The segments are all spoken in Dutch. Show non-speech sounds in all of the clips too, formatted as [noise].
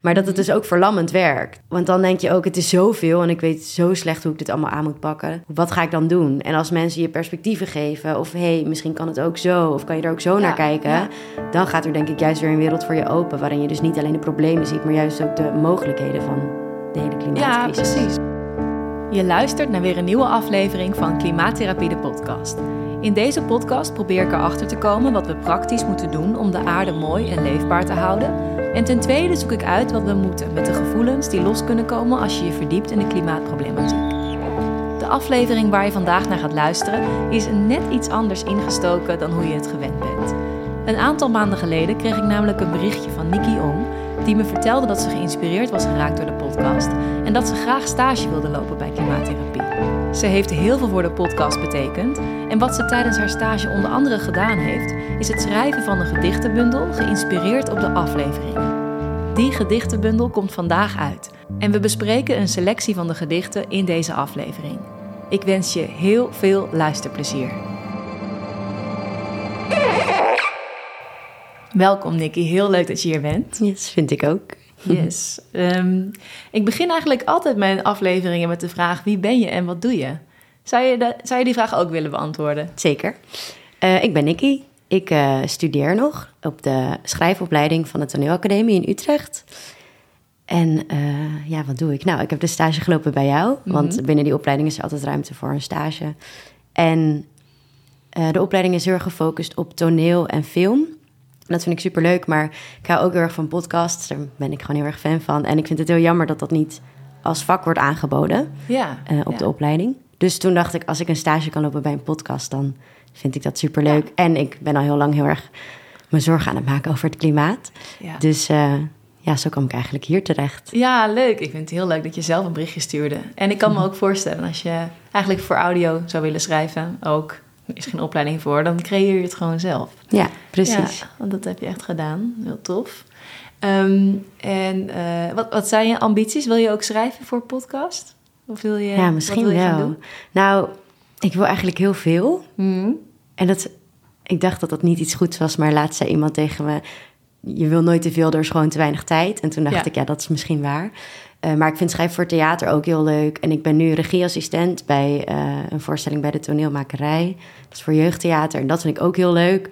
Maar dat het dus ook verlammend werkt. Want dan denk je ook, het is zoveel en ik weet zo slecht hoe ik dit allemaal aan moet pakken. Wat ga ik dan doen? En als mensen je perspectieven geven, of hé, hey, misschien kan het ook zo, of kan je er ook zo naar kijken, dan gaat er denk ik juist weer een wereld voor je open. Waarin je dus niet alleen de problemen ziet, maar juist ook de mogelijkheden van de hele klimaatcrisis. Ja, precies. Je luistert naar weer een nieuwe aflevering van Klimaattherapie, de podcast. In deze podcast probeer ik erachter te komen wat we praktisch moeten doen om de aarde mooi en leefbaar te houden. En ten tweede zoek ik uit wat we moeten met de gevoelens die los kunnen komen als je je verdiept in de klimaatproblematiek. De aflevering waar je vandaag naar gaat luisteren is net iets anders ingestoken dan hoe je het gewend bent. Een aantal maanden geleden kreeg ik namelijk een berichtje van Nikki Ong, die me vertelde dat ze geïnspireerd was geraakt door de podcast en dat ze graag stage wilde lopen bij klimaattherapie. Ze heeft heel veel voor de podcast betekend en wat ze tijdens haar stage onder andere gedaan heeft, is het schrijven van een gedichtenbundel geïnspireerd op de afleveringen. Die gedichtenbundel komt vandaag uit en we bespreken een selectie van de gedichten in deze aflevering. Ik wens je heel veel luisterplezier. Welkom Nikki, heel leuk dat je hier bent. Yes, vind ik ook. Yes. Um, ik begin eigenlijk altijd mijn afleveringen met de vraag: wie ben je en wat doe je? Zou je, zou je die vraag ook willen beantwoorden? Zeker. Uh, ik ben Nikki. Ik uh, studeer nog op de schrijfopleiding van de Toneelacademie in Utrecht. En uh, ja, wat doe ik? Nou, ik heb de stage gelopen bij jou, mm -hmm. want binnen die opleiding is er altijd ruimte voor een stage. En de opleiding is heel erg gefocust op toneel en film. Dat vind ik super leuk, maar ik hou ook heel erg van podcasts. Daar ben ik gewoon heel erg fan van. En ik vind het heel jammer dat dat niet als vak wordt aangeboden ja, uh, op ja. de opleiding. Dus toen dacht ik, als ik een stage kan lopen bij een podcast, dan vind ik dat super leuk. Ja. En ik ben al heel lang heel erg me zorgen aan het maken over het klimaat. Ja. Dus uh, ja, zo kwam ik eigenlijk hier terecht. Ja, leuk. Ik vind het heel leuk dat je zelf een berichtje stuurde. En ik kan me ook voorstellen, als je eigenlijk voor audio zou willen schrijven, ook is geen opleiding voor, dan creëer je het gewoon zelf. Ja, precies. Ja, want dat heb je echt gedaan. Heel tof. Um, en uh, wat, wat zijn je ambities? Wil je ook schrijven voor podcast? Of wil je, ja, misschien wil je wel. Nou, ik wil eigenlijk heel veel. Mm. En dat, ik dacht dat dat niet iets goeds was, maar laatst zei iemand tegen me: Je wil nooit te veel, er is gewoon te weinig tijd. En toen dacht Ja. ik, ja, dat is misschien waar. Uh, maar ik vind schrijven voor theater ook heel leuk. En ik ben nu regieassistent bij uh, een voorstelling bij de toneelmakerij. Dat is voor jeugdtheater en dat vind ik ook heel leuk.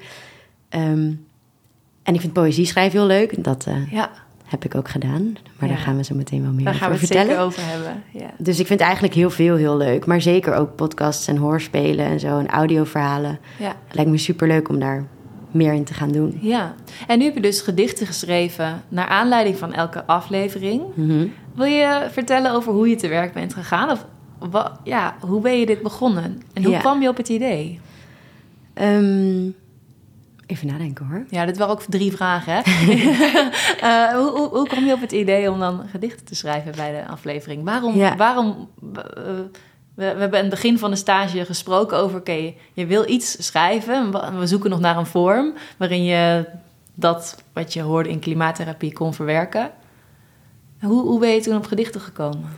Um, en ik vind poëzie schrijven heel leuk. En dat uh, Ja, heb ik ook gedaan. Maar Ja. daar gaan we zo meteen wel meer daar over gaan we het vertellen. zeker over hebben. Ja. Dus ik vind eigenlijk heel veel heel leuk. Maar zeker ook podcasts en hoorspelen en zo. En audioverhalen. Ja. Lijkt me super leuk om daar meer in te gaan doen. ja, en nu heb je dus gedichten geschreven naar aanleiding van elke aflevering. Mhm. Wil je vertellen over hoe je te werk bent gegaan? Of wa- ja, hoe ben je dit begonnen? En hoe Ja. kwam je op het idee? Um, even nadenken hoor. Ja, dit waren ook drie vragen, hè? uh, [laughs] [laughs] hoe, hoe, hoe, kwam je op het idee om dan gedichten te schrijven bij de aflevering? Waarom, Ja. waarom uh, we, we, hebben aan het begin van de stage gesproken over... oké, okay, je wil iets schrijven. We zoeken nog naar een vorm waarin je dat wat je hoorde in klimaattherapie kon verwerken. Hoe, hoe ben je toen op gedichten gekomen?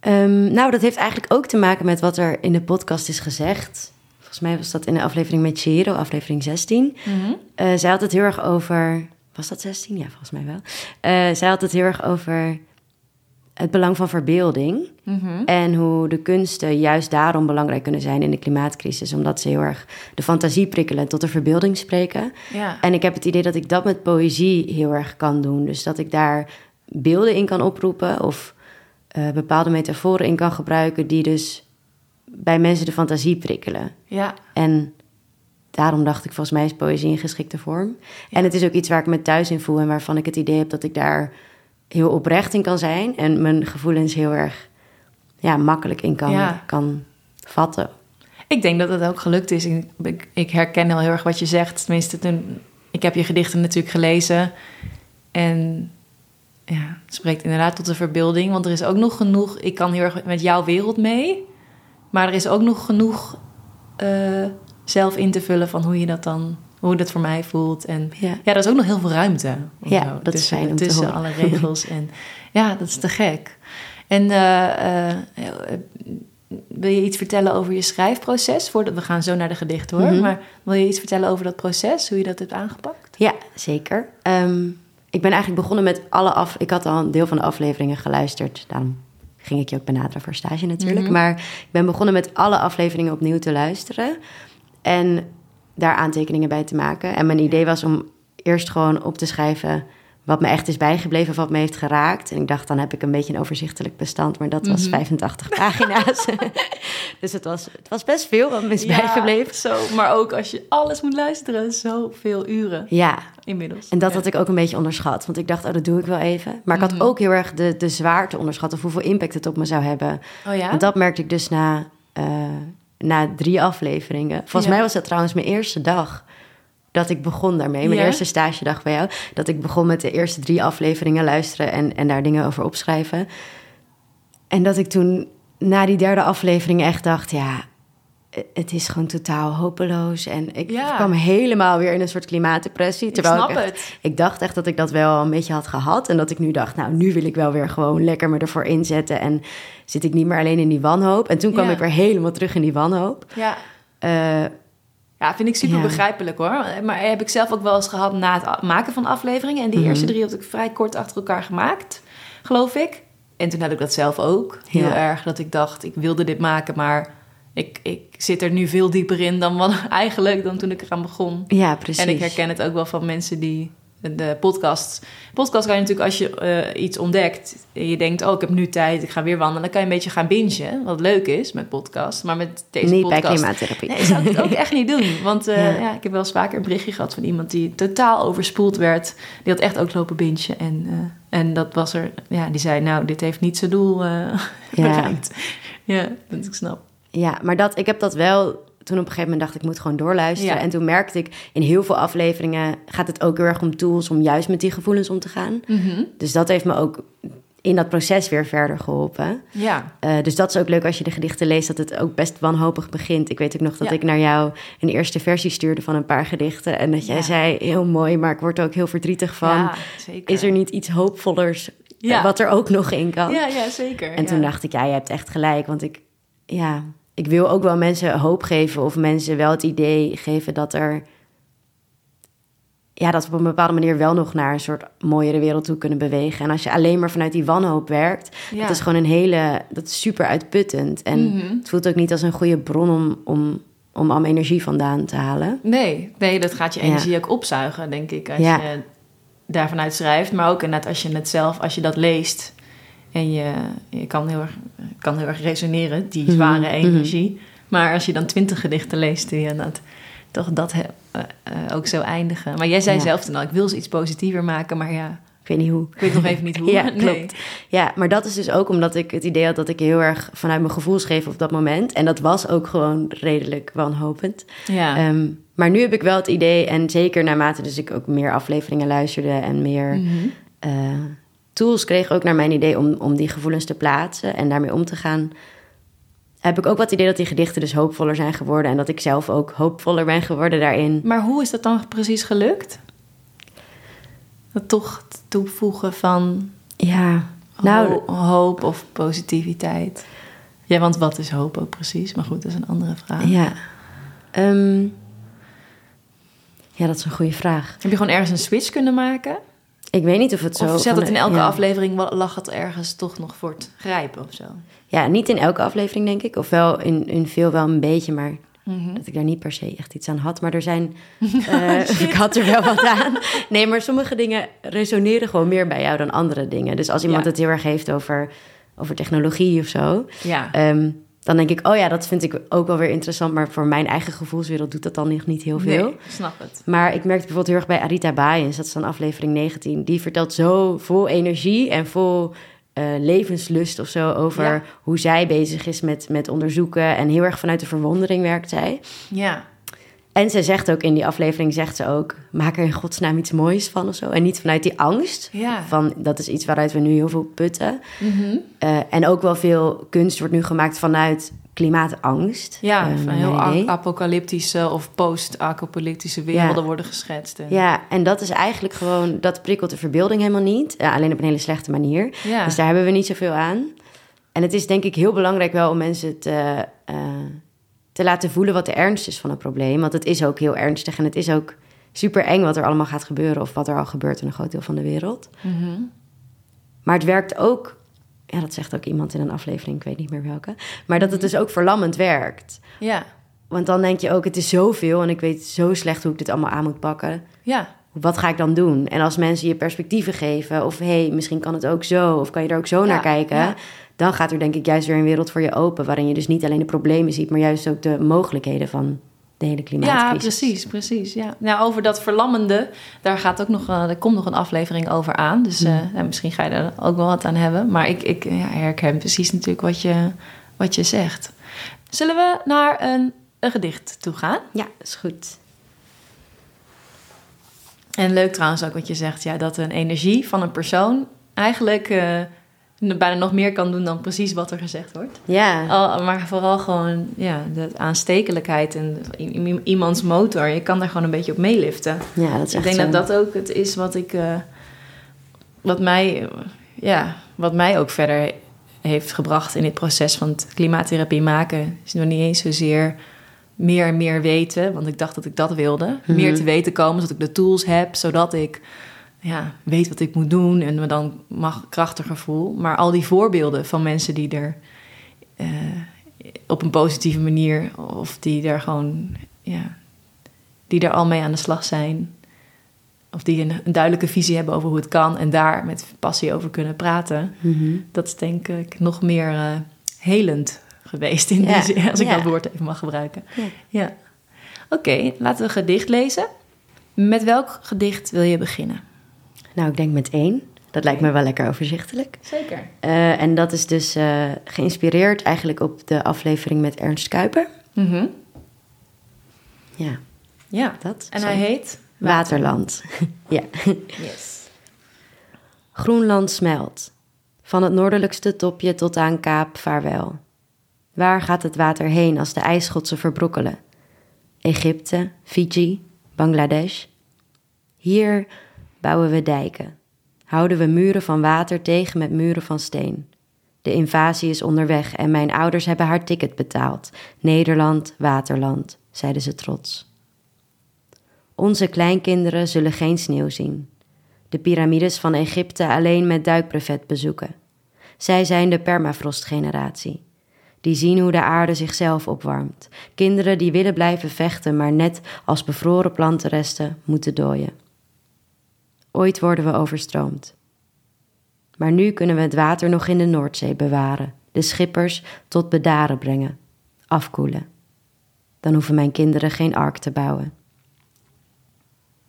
Um, nou, dat heeft eigenlijk ook te maken met wat er in de podcast is gezegd. Volgens mij was dat in de aflevering met Chiro, aflevering 16. Mm-hmm. Uh, zij had het heel erg over... Was dat 16? Ja, volgens mij wel. Uh, zij had het heel erg over het belang van verbeelding. Mm-hmm. En hoe de kunsten juist daarom belangrijk kunnen zijn in de klimaatcrisis. Omdat ze heel erg de fantasie prikkelen en tot de verbeelding spreken. Ja. En ik heb het idee dat ik dat met poëzie heel erg kan doen. Dus dat ik daar beelden in kan oproepen of uh, bepaalde metaforen in kan gebruiken... die dus bij mensen de fantasie prikkelen. Ja. En daarom dacht ik, volgens mij is poëzie een geschikte vorm. Ja. En het is ook iets waar ik me thuis in voel... en waarvan ik het idee heb dat ik daar heel oprecht in kan zijn... en mijn gevoelens heel erg ja, makkelijk in kan, Ja. kan vatten. Ik denk dat het ook gelukt is. Ik, ik, ik herken heel erg wat je zegt. Tenminste, toen, ik heb je gedichten natuurlijk gelezen. En ja, het spreekt inderdaad tot de verbeelding. Want er is ook nog genoeg... Ik kan heel erg met jouw wereld mee. Maar er is ook nog genoeg uh, zelf in te vullen van hoe je dat dan... Hoe dat voor mij voelt. En Ja. ja, er is ook nog heel veel ruimte. Ja, dat is tussen, fijn om te Tussen horen. alle regels. [laughs] En ja, dat is te gek. En eh, eh, wil je iets vertellen over je schrijfproces? Voordat we gaan zo naar de gedicht hoor. Mhm. Maar wil je iets vertellen over dat proces? Hoe je dat hebt aangepakt? Ja, zeker. Ehm, ik ben eigenlijk begonnen met alle af. Ik had al een deel van de afleveringen geluisterd. Daarom ging ik je ook benaderen voor stage natuurlijk. Mhm. Maar ik ben begonnen met alle afleveringen opnieuw te luisteren. En daar aantekeningen bij te maken. En mijn idee was om eerst gewoon op te schrijven wat me echt is bijgebleven of wat me heeft geraakt. En ik dacht, dan heb ik een beetje een overzichtelijk bestand, maar dat was Mhm. 85 [laughs] pagina's. [laughs] dus het was, het was best veel wat me is bijgebleven. Zo, maar ook als je alles moet luisteren, zoveel uren Ja, inmiddels. en dat Ja. had ik ook een beetje onderschat. Want ik dacht, oh, dat doe ik wel even. Maar ik had Mhm. ook heel erg de, de zwaarte onderschat... of hoeveel impact het op me zou hebben. Oh ja? Want dat merkte ik dus na, eh, na drie afleveringen. Volgens Ja. mij was dat trouwens mijn eerste dag dat ik begon daarmee. Mijn Ja? eerste stagedag bij jou. Dat ik begon met de eerste drie afleveringen luisteren en, en daar dingen over opschrijven. En dat ik toen na die derde aflevering echt dacht, ja, het is gewoon totaal hopeloos. En ik Ja. kwam helemaal weer in een soort klimaatdepressie. ik Terwijl snap ik, echt- het. ik dacht echt dat ik dat wel een beetje had gehad. En dat ik nu dacht, nou, nu wil ik wel weer gewoon lekker me ervoor inzetten. En zit ik niet meer alleen in die wanhoop. En toen kwam Ja. ik weer helemaal terug in die wanhoop. Ja. Eh, Ja, vind ik super Ja. begrijpelijk hoor. Maar heb ik zelf ook wel eens gehad na het maken van afleveringen. En die Mhm. eerste drie had ik vrij kort achter elkaar gemaakt, geloof ik. En toen had ik dat zelf ook. Heel erg dat ik dacht, ik wilde dit maken, maar ik, ik zit er nu veel dieper in dan wat [laughs] eigenlijk dan toen ik eraan begon. ja, precies. En ik herken het ook wel van mensen die de podcast. Podcast kan je natuurlijk als je eh, iets ontdekt en je denkt, oh, ik heb nu tijd, ik ga weer wandelen, dan kan je een beetje gaan bingen, wat leuk is met podcast. Maar met deze Niet bij podcast klimaattherapie. Nee, zou ik het ook echt niet doen. Want eh, [laughs] Ja. ja. ik heb wel eens vaker een berichtje gehad van iemand die totaal overspoeld werd. Die had echt ook lopen bingen. En, eh, en dat was er, ja, die zei, nou, dit heeft niet zijn doel [laughs] Ja. bereikt. Ja, dat ik snap. Ja, maar dat, ik heb dat wel... Toen op een gegeven moment dacht ik, moet gewoon doorluisteren. Ja. En toen merkte ik, in heel veel afleveringen gaat het ook heel erg om tools... om juist met die gevoelens om te gaan. Dus dat heeft me ook in dat proces weer verder geholpen. Ja, Eh, dus dat is ook leuk als je de gedichten leest, dat het ook best wanhopig begint. Ik weet ook nog dat Ja. ik naar jou een eerste versie stuurde van een paar gedichten. En dat jij Ja. zei, heel mooi, maar ik word er ook heel verdrietig van. Is er niet iets hoopvollers eh, wat er ook nog in kan? Ja, ja, zeker. En toen dacht ik, ja, je hebt echt gelijk. Want ik, ja, ik wil ook wel mensen hoop geven of mensen wel het idee geven dat er... Ja, dat we op een bepaalde manier wel nog naar een soort mooiere wereld toe kunnen bewegen. En als je alleen maar vanuit die wanhoop werkt, Ja. dat is gewoon een hele, dat is super uitputtend. En Mhm. het voelt ook niet als een goede bron om, om, om allemaal energie vandaan te halen. Nee, nee, dat gaat je Ja. energie ook opzuigen, denk ik. Als Ja. je daarvan uit schrijft. Maar ook inderdaad als je het zelf, als je dat leest. En je, je kan, heel erg, kan heel erg resoneren, die Mhm, zware mhm. energie. Maar als je dan twintig gedichten leest, die inderdaad toch dat he- eh, eh, ook zo eindigen. Maar jij zei Ja. zelf toen al, ik wil ze iets positiever maken. Maar ja, Ik weet niet hoe. ik weet nog even niet hoe. [laughs] Ja, [laughs] Nee. klopt. Ja, maar dat is dus ook omdat ik het idee had dat ik heel erg vanuit mijn gevoel schreef op dat moment. En dat was ook gewoon redelijk wanhopend. Ja. Ehm, maar nu heb ik wel het idee, en zeker naarmate dus ik ook meer afleveringen luisterde en meer Mhm. eh, tools kreeg, ook naar mijn idee om, om die gevoelens te plaatsen en daarmee om te gaan, heb ik ook wat idee dat die gedichten dus hoopvoller zijn geworden en dat ik zelf ook hoopvoller ben geworden daarin. Maar hoe is dat dan precies gelukt? Dat toch toevoegen van Ja, nou, Ho- hoop of positiviteit. Ja, want wat is hoop ook precies? Maar goed, dat is een andere vraag. ja. Ehm, ja, dat is een goede vraag. Heb je gewoon ergens een switch kunnen maken? Ik weet niet of het zo... of van- het in elke ja. aflevering, lag het ergens toch nog voor het grijpen of zo? Ja, niet in elke aflevering, denk ik. Of wel in, in veel wel een beetje, maar Mhm. dat ik daar niet per se echt iets aan had. Maar er zijn... [laughs] eh, [laughs] ik had er wel wat aan. Nee, maar sommige dingen resoneren gewoon meer bij jou dan andere dingen. Dus als iemand Ja. het heel erg heeft over, over technologie of zo... Ja. ehm, dan denk ik, oh ja, dat vind ik ook wel weer interessant. Maar voor mijn eigen gevoelswereld doet dat dan nog niet heel veel. Nee, snap het. Maar ik merkte bijvoorbeeld heel erg bij Arita Baaiens, dat is dan aflevering 19. Die vertelt zo vol energie en vol eh, levenslust of zo over Ja. hoe zij bezig is met, met onderzoeken. En heel erg vanuit de verwondering werkt zij. Ja. En ze zegt ook in die aflevering, zegt ze ook, maak er in godsnaam iets moois van of zo. En niet vanuit die angst. Ja. Van, dat is iets waaruit we nu heel veel putten. Mhm. Eh, en ook wel veel kunst wordt nu gemaakt vanuit klimaatangst. Ja, eh, van heel apocalyptische of post-apocalyptische werelden worden geschetst. En... Ja, en dat is eigenlijk gewoon, dat prikkelt de verbeelding helemaal niet. Ja, alleen op een hele slechte manier. Ja. Dus daar hebben we niet zoveel aan. En het is denk ik heel belangrijk wel om mensen te, eh, te laten voelen wat de ernst is van het probleem. Want het is ook heel ernstig en het is ook super eng wat er allemaal gaat gebeuren of wat er al gebeurt in een groot deel van de wereld. Maar het werkt ook, ja, dat zegt ook iemand in een aflevering, ik weet niet meer welke, maar dat het dus ook verlammend werkt. Ja, Want dan denk je ook, het is zoveel en ik weet zo slecht hoe ik dit allemaal aan moet pakken. ja, Wat ga ik dan doen? En als mensen je perspectieven geven, of hé, hey, misschien kan het ook zo, of kan je er ook zo Ja, naar kijken, ja. Dan gaat er denk ik juist weer een wereld voor je open, waarin je dus niet alleen de problemen ziet, maar juist ook de mogelijkheden van de hele ja, klimaatcrisis. precies, precies. Ja. Nou, over dat verlammende, daar, gaat ook nog, eh, er komt nog een aflevering over aan. Dus eh, Hmm. ja, misschien ga je er ook wel wat aan hebben. Maar ik, ik ja, herken precies natuurlijk wat je, wat je zegt. Zullen we naar een, een gedicht toe gaan? Ja, is goed. En leuk trouwens ook wat je zegt, ja, dat een energie van een persoon eigenlijk eh, bijna nog meer kan doen dan precies wat er gezegd wordt. Ja, Al, maar vooral gewoon ja, de aanstekelijkheid en iemands motor. Je kan daar gewoon een beetje op meeliften. ja dat is Ik echt denk zo. dat dat ook het is wat ik, eh, wat mij, ja, wat mij ook verder heeft gebracht in dit proces van klimaattherapie maken. Is nog niet eens zozeer meer en meer weten, want ik dacht dat ik dat wilde. Mhm. Meer te weten komen, zodat ik de tools heb, zodat ik ja, weet wat ik moet doen en me dan mag krachtiger voel. Maar al die voorbeelden van mensen die er eh, op een positieve manier of die er gewoon, ja, die er al mee aan de slag zijn. Of die een, een duidelijke visie hebben over hoe het kan en daar met passie over kunnen praten. Mhm. Dat is denk ik nog meer eh, helend geweest in Ja, die zin, als ik ja. dat woord even mag gebruiken. Ja. Ja. Oké, laten we een gedicht lezen. Met welk gedicht wil je beginnen? Nou, ik denk met één. Dat lijkt me wel lekker overzichtelijk. Zeker. Eh, en dat is dus eh, geïnspireerd eigenlijk op de aflevering met Ernst Kuiper. Ja, Ja. dat. En hij heet? Waterland. [laughs] ja. Yes. Groenland smelt. Van het noordelijkste topje tot aan Kaap vaarwel. Waar gaat het water heen als de ijsschotsen verbrokkelen? Egypte, Fiji, Bangladesh. Hier bouwen we dijken. Houden we muren van water tegen met muren van steen. De invasie is onderweg en mijn ouders hebben haar ticket betaald. Nederland, waterland, zeiden ze trots. Onze kleinkinderen zullen geen sneeuw zien de piramides van Egypte alleen met duikbrevet bezoeken. Zij zijn de permafrostgeneratie. Die zien hoe de aarde zichzelf opwarmt. Kinderen die willen blijven vechten, maar net als bevroren plantenresten moeten dooien. Ooit worden we overstroomd. Maar nu kunnen we het water nog in de Noordzee bewaren, de schippers tot bedaren brengen, afkoelen. Dan hoeven mijn kinderen geen ark te bouwen.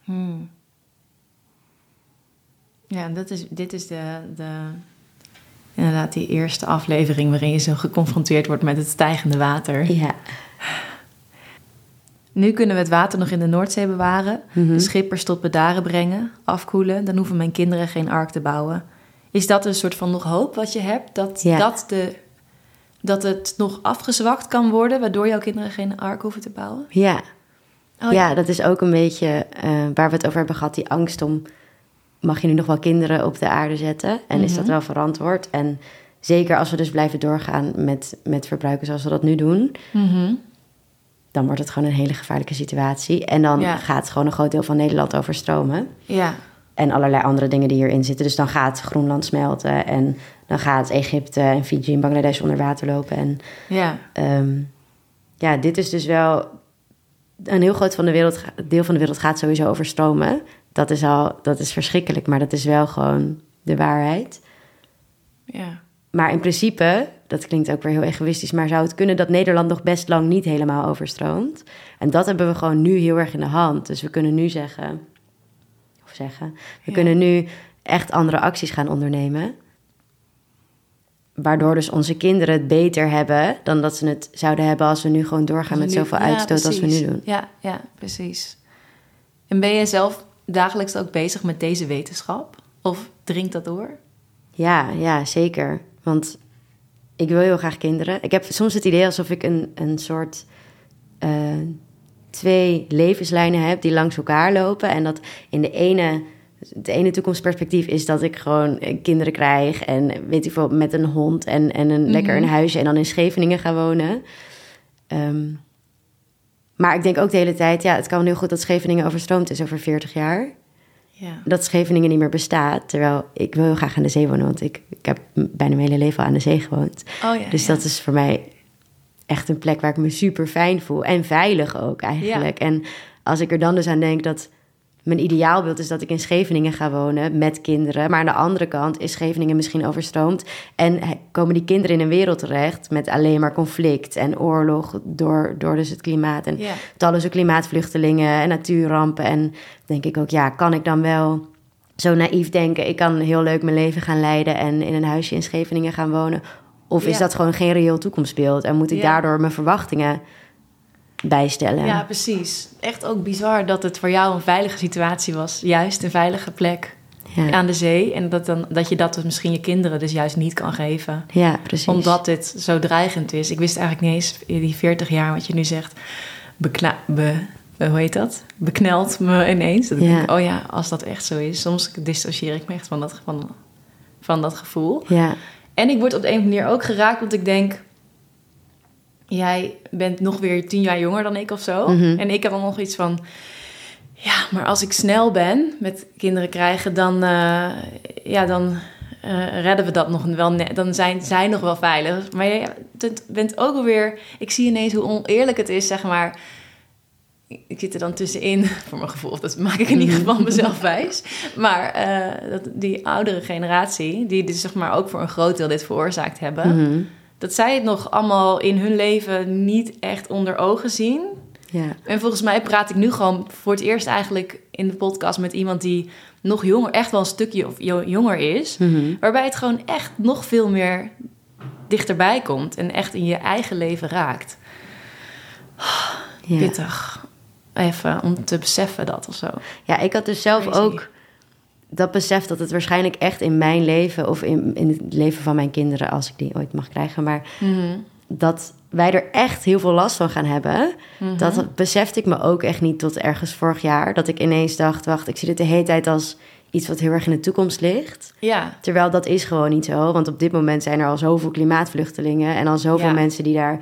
Hmm. Ja, dat is, dit is de, de, inderdaad die eerste aflevering waarin je zo geconfronteerd wordt met het stijgende water. Ja, Nu kunnen we het water nog in de Noordzee bewaren, Mhm. de schippers tot bedaren brengen, afkoelen. Dan hoeven mijn kinderen geen ark te bouwen. Is dat een soort van nog hoop wat je hebt? Dat, Ja. dat, de, dat het nog afgezwakt kan worden, waardoor jouw kinderen geen ark hoeven te bouwen? ja. Oh, ja, dat is ook een beetje eh, waar we het over hebben gehad. Die angst om, mag je nu nog wel kinderen op de aarde zetten? En is dat Mhm. wel verantwoord? En zeker als we dus blijven doorgaan met, met verbruiken zoals we dat nu doen... Mhm. Dan wordt het gewoon een hele gevaarlijke situatie. En dan Ja. gaat gewoon een groot deel van Nederland overstromen. Ja, En allerlei andere dingen die hierin zitten. Dus dan gaat Groenland smelten en dan gaat Egypte en Fiji en Bangladesh onder water lopen. En ja, Ehm, ja, dit is dus wel. Een heel groot van de wereld, deel van de wereld gaat sowieso overstromen. Dat is al, dat is verschrikkelijk, maar dat is wel gewoon de waarheid. ja. Maar in principe, dat klinkt ook weer heel egoïstisch, maar zou het kunnen dat Nederland nog best lang niet helemaal overstroomt? En dat hebben we gewoon nu heel erg in de hand. Dus we kunnen nu zeggen, of zeggen, we Ja. kunnen nu echt andere acties gaan ondernemen. Waardoor dus onze kinderen het beter hebben dan dat ze het zouden hebben als we nu gewoon doorgaan met Nu- zoveel ja, uitstoot als we nu doen. Ja, ja, precies. En ben je zelf dagelijks ook bezig met deze wetenschap? Of dringt dat door? Ja, ja, zeker. Want ik wil heel graag kinderen. Ik heb soms het idee alsof ik een, een soort eh, twee levenslijnen heb die langs elkaar lopen. En dat in de ene, het ene toekomstperspectief is dat ik gewoon eh, kinderen krijg. En weet ik veel, met een hond en, en een lekker een huisje. En dan in Scheveningen gaan wonen. Ehm, Maar ik denk ook de hele tijd, ja, het kan heel goed dat Scheveningen overstroomd is over 40 jaar. Ja. Dat Scheveningen niet meer bestaat. Terwijl ik wil heel graag aan de zee wonen, want ik, ik heb bijna mijn hele leven al aan de zee gewoond. Oh ja, dus ja. dat is voor mij echt een plek waar ik me super fijn voel. En veilig ook eigenlijk. En als ik er dan dus aan denk dat mijn ideaalbeeld is dat ik in Scheveningen ga wonen met kinderen. Maar aan de andere kant is Scheveningen misschien overstroomd. En komen die kinderen in een wereld terecht met alleen maar conflict en oorlog door, door dus het klimaat. En talloze klimaatvluchtelingen en natuurrampen. En denk ik ook, ja, kan ik dan wel zo naïef denken... ik kan heel leuk mijn leven gaan leiden en in een huisje in Scheveningen gaan wonen... Of is dat gewoon geen reëel toekomstbeeld? En moet ik daardoor mijn verwachtingen bijstellen? Ja, precies. Echt ook bizar dat het voor jou een veilige situatie was. Juist een veilige plek ja. aan de zee. En dat, dan, dat je dat dus misschien je kinderen dus juist niet kan geven. Ja, precies. Omdat dit zo dreigend is. Ik wist eigenlijk niet eens, in die 40 jaar wat je nu zegt, bekna be, eh, hoe heet dat? Beknelt me ineens. Dat ik denk, oh ja, als dat echt zo is. Soms dissocieer ik me echt van dat, van, van dat gevoel. Ja, En ik word op de een manier ook geraakt, want ik denk... Jij bent nog weer tien jaar jonger dan ik of zo. Mhm. En ik heb dan nog iets van... Ja, maar als ik snel ben met kinderen krijgen, dan, eh, ja, dan eh, redden we dat nog wel net. Dan zijn zij nog wel veilig. Maar jij bent ook alweer... Ik zie ineens hoe oneerlijk het is, zeg maar... Ik zit er dan tussenin, [laughs] voor mijn gevoel. Dat maak ik in ieder geval mezelf wijs. Maar eh, dat, die oudere generatie, die dus zeg maar ook voor een groot deel dit veroorzaakt hebben... Mhm. Dat zij het nog allemaal in hun leven niet echt onder ogen zien. ja. En volgens mij praat ik nu gewoon voor het eerst eigenlijk in de podcast met iemand die nog jonger, echt wel een stukje of jo- jonger is. Mhm. Waarbij het gewoon echt nog veel meer dichterbij komt en echt in je eigen leven raakt. ja. Pittig. Even om te beseffen dat of zo. Ja, ik had dus zelf Crazy. ook dat besef dat het waarschijnlijk echt in mijn leven... of in, in het leven van mijn kinderen, als ik die ooit mag krijgen... maar dat wij er echt heel veel last van gaan hebben. Mhm. Dat besefte ik me ook echt niet tot ergens vorig jaar. Dat ik ineens dacht, wacht, ik zie dit de hele tijd als iets wat heel erg in de toekomst ligt. Ja, Terwijl dat is gewoon niet zo. Want op dit moment zijn er al zoveel klimaatvluchtelingen... en al zoveel Ja. mensen die, daar,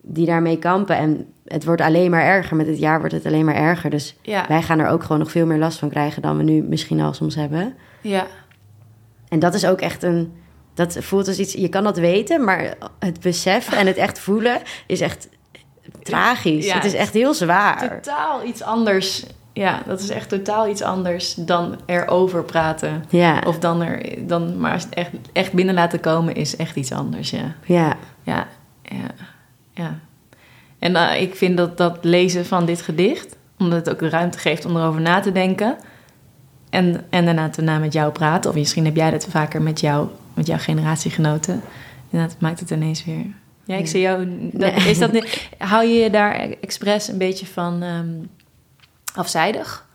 die daarmee kampen. En het wordt alleen maar erger. Met het jaar wordt het alleen maar erger. Dus ja, wij gaan er ook gewoon nog veel meer last van krijgen... dan we nu misschien al soms hebben. ja. En dat is ook echt een... Dat voelt als iets... Je kan dat weten, maar het beseffen en het echt voelen... is echt tragisch. Ja, het is echt heel zwaar. Totaal iets anders. Ja, dat is echt totaal iets anders dan erover praten. Ja, Of dan er, dan maar echt, echt binnen laten komen is echt iets anders, ja. ja, Ja, ja, ja. En eh, ik vind dat dat lezen van dit gedicht, omdat het ook de ruimte geeft om erover na te denken. En, en daarna daarna met jou praten. Of misschien heb jij dat vaker met, jou, met jouw generatiegenoten. En dat maakt het ineens weer. Ja, ik zie jou. Dat, Nee. is dat, niet- hou je je daar expres een beetje van ehm, afzijdig?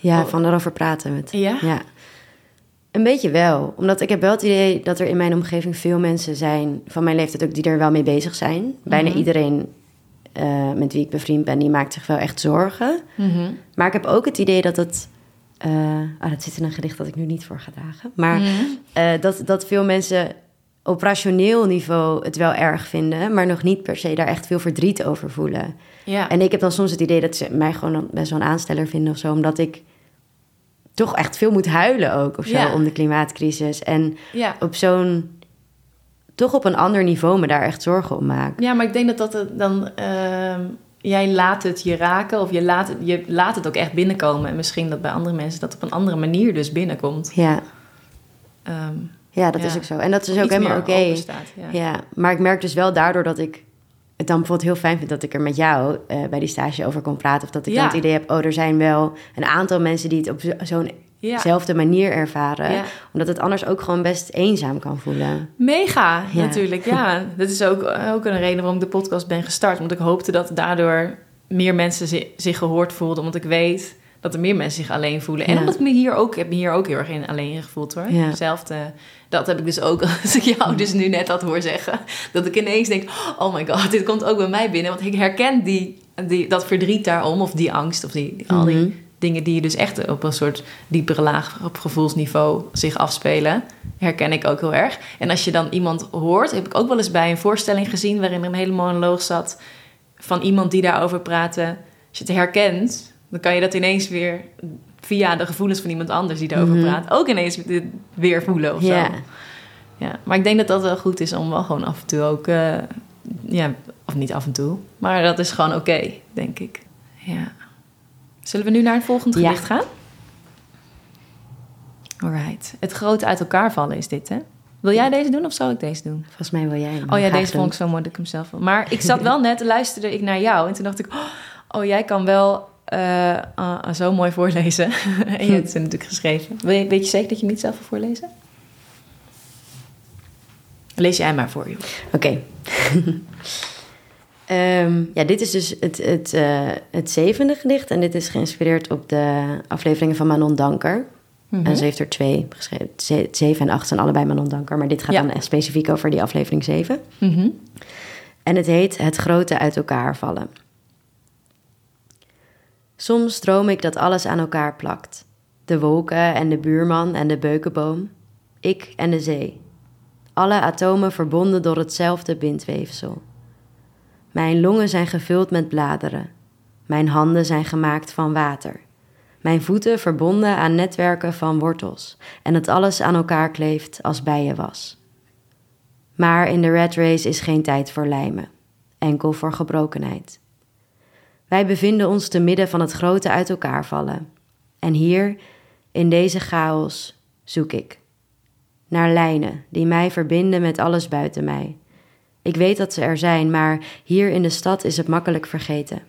ja, Oh. van erover praten. Met, Ja? ja. Een beetje wel. Omdat ik heb wel het idee dat er in mijn omgeving veel mensen zijn... van mijn leeftijd ook die er wel mee bezig zijn. Bijna Mhm. iedereen eh, met wie ik bevriend ben... die maakt zich wel echt zorgen. Mhm. Maar ik heb ook het idee dat het... eh ah, dat zit in een gedicht dat ik nu niet voor ga dragen. Maar Mhm. eh, dat, dat veel mensen op rationeel niveau het wel erg vinden... maar nog niet per se daar echt veel verdriet over voelen. Ja. En ik heb dan soms het idee dat ze mij gewoon best wel een aansteller vinden of zo... omdat ik toch echt veel moet huilen ook of zo Ja. om de klimaatcrisis. En ja. op zo'n... toch op een ander niveau me daar echt zorgen om maak. Ja, maar ik denk dat dat dan. ehm, jij laat het je raken of je laat, het, je laat het ook echt binnenkomen. En misschien dat bij andere mensen dat op een andere manier dus binnenkomt. Ja, Ehm ja dat Ja. is ook zo. En dat is ook helemaal oké. Ja. Ja, maar ik merk dus wel daardoor dat ik het dan bijvoorbeeld heel fijn vind dat ik er met jou eh, bij die stage over kon praten. Of dat ik Ja. dan het idee heb, oh, er zijn wel een aantal mensen die het op zo- zo'n Ja. zelfde manier ervaren. Ja. Omdat het anders ook gewoon best eenzaam kan voelen. Mega, Ja. natuurlijk. Ja, [laughs] dat is ook, ook een reden waarom ik de podcast ben gestart. Want ik hoopte dat daardoor meer mensen zi- zich gehoord voelden. Want ik weet dat er meer mensen zich alleen voelen. En omdat ik me hier ook, ik heb me hier ook heel erg in alleen gevoeld hoor. Hetzelfde, dat heb ik dus ook [laughs] als ik jou dus nu net had hoor zeggen. Dat ik ineens denk, oh my god, dit komt ook bij mij binnen. Want ik herken die, die, dat verdriet daarom, of die angst, of die, die- al die Mhm. Dingen die dus echt op een soort diepere laag op gevoelsniveau zich afspelen, herken ik ook heel erg. En als je dan iemand hoort, heb ik ook wel eens bij een voorstelling gezien waarin er een hele monoloog zat van iemand die daarover praten, als je het herkent, dan kan je dat ineens weer via de gevoelens van iemand anders die daarover Mhm. praat, ook ineens weer voelen of zo. Ja, maar ik denk dat dat wel goed is om wel gewoon af en toe ook, eh, ja, of niet af en toe, maar dat is gewoon oké, denk ik. Ja. Zullen we nu naar het volgende Ja. gedicht gaan? Alright. Het grote uit elkaar vallen is dit, hè? Wil jij deze doen of zal ik deze doen? Volgens mij wil jij hem Oh ja, deze doen. vond ik zo mooi dat ik hem zelf wil. Maar ik zat wel [laughs] net, luisterde ik naar jou en toen dacht ik... oh, Oh, jij kan wel eh, ah, zo mooi voorlezen. [laughs] en je hebt ze natuurlijk geschreven. Wil je, weet je zeker dat je hem niet zelf wil voorlezen? Lees jij maar voor, joh. Oké. Ehm, ja, dit is dus het, het, eh, het zevende gedicht. En dit is geïnspireerd op de afleveringen van Manon Danker. Mhm. En ze heeft er twee geschreven. Ze- Zeven en acht zijn allebei Manon Danker. Maar dit gaat Ja. dan echt specifiek over die aflevering zeven. Mhm. En het heet Het grote uit elkaar vallen. Soms droom ik dat alles aan elkaar plakt. De wolken en de buurman en de beukenboom. Ik en de zee. Alle atomen verbonden door hetzelfde bindweefsel. Mijn longen zijn gevuld met bladeren. Mijn handen zijn gemaakt van water. Mijn voeten verbonden aan netwerken van wortels. En het alles aan elkaar kleeft als bijenwas. Maar in de red race is geen tijd voor lijmen, enkel voor gebrokenheid. Wij bevinden ons te midden van het grote uit elkaar vallen. En hier, in deze chaos, zoek ik. Naar lijnen die mij verbinden met alles buiten mij. Ik weet dat ze er zijn, maar hier in de stad is het makkelijk vergeten.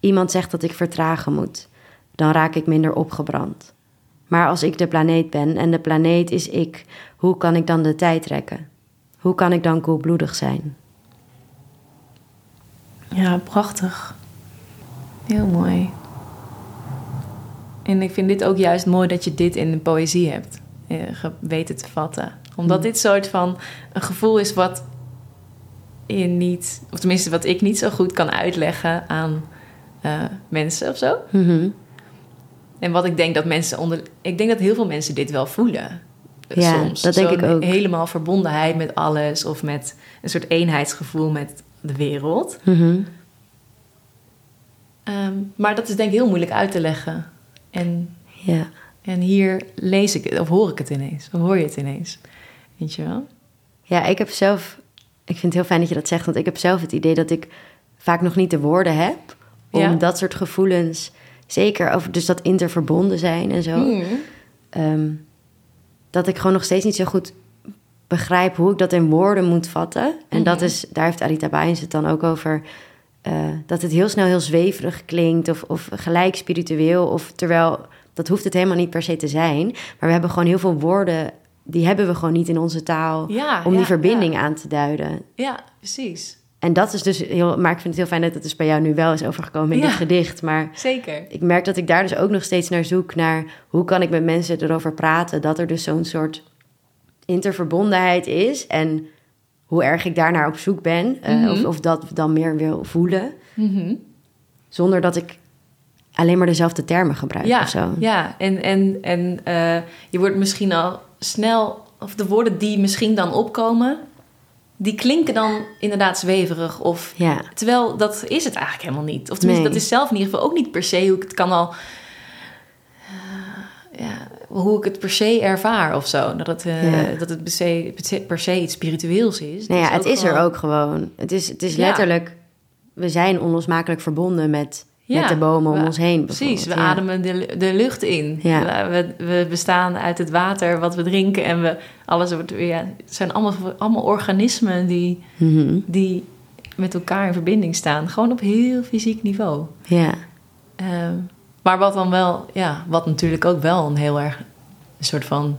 Iemand zegt dat ik vertragen moet, dan raak ik minder opgebrand. Maar als ik de planeet ben en de planeet is ik, hoe kan ik dan de tijd rekken? Hoe kan ik dan koelbloedig zijn? Ja, prachtig. Heel mooi. En ik vind dit ook juist mooi dat je dit in de poëzie hebt eh, weten te vatten. Omdat dit soort van een gevoel is wat je niet, of tenminste wat ik niet zo goed kan uitleggen aan eh, mensen of zo. Mhm. En wat ik denk dat mensen onder. Ik denk dat heel veel mensen dit wel voelen. eh, Ja, soms. dat denk ik ook. Helemaal verbondenheid met alles of met een soort eenheidsgevoel met de wereld. Mhm. Ehm, maar dat is denk ik heel moeilijk uit te leggen. En, Ja. en hier lees ik het, of hoor ik het ineens, of hoor je het ineens. Weet je wel? ja, ik heb zelf. Ik vind het heel fijn dat je dat zegt, want ik heb zelf het idee dat ik vaak nog niet de woorden heb om Ja. dat soort gevoelens, zeker over dus dat interverbonden zijn en zo, Hmm. ehm, dat ik gewoon nog steeds niet zo goed begrijp hoe ik dat in woorden moet vatten. En dat Mhm. is, daar heeft Arita Byens het dan ook over. eh, dat het heel snel heel zweverig klinkt of, of gelijk spiritueel. Of terwijl dat hoeft het helemaal niet per se te zijn. Maar we hebben gewoon heel veel woorden, die hebben we gewoon niet in onze taal. Ja, om ja, die verbinding ja. aan te duiden. Ja, precies. En dat is dus heel. Maar ik vind het heel fijn dat het dus bij jou nu wel is overgekomen in dit gedicht. Maar Zeker. ik merk dat ik daar dus ook nog steeds naar zoek. Naar hoe kan ik met mensen erover praten. Dat er dus zo'n soort interverbondenheid is. En hoe erg ik daarnaar op zoek ben. eh, Mhm. of, of dat dan meer wil voelen. Mhm. Zonder dat ik alleen maar dezelfde termen gebruik Ja, of zo. ja. en, en, en eh, je wordt misschien al snel, of de woorden die misschien dan opkomen, die klinken dan inderdaad zweverig. Of, Ja. Terwijl dat is het eigenlijk helemaal niet. Of tenminste, Nee. dat is zelf in ieder geval ook niet per se hoe ik het kan al. eh, ja, hoe ik het per se ervaar of zo. Dat het, eh, Ja. dat het per se, per se- iets spiritueels is. Nou ja, het is er ook gewoon. Het is, het is letterlijk... We zijn onlosmakelijk verbonden met, Ja, met de bomen om we- ons heen. Precies, we. Ja. ademen de, de lucht in. Ja. We, we bestaan uit het water wat we drinken en we alles wordt ja, het zijn allemaal, allemaal organismen die, Mhm. die met elkaar in verbinding staan, gewoon op heel fysiek niveau. Ja. Ehm, maar wat dan wel, ja, wat natuurlijk ook wel een heel erg een soort van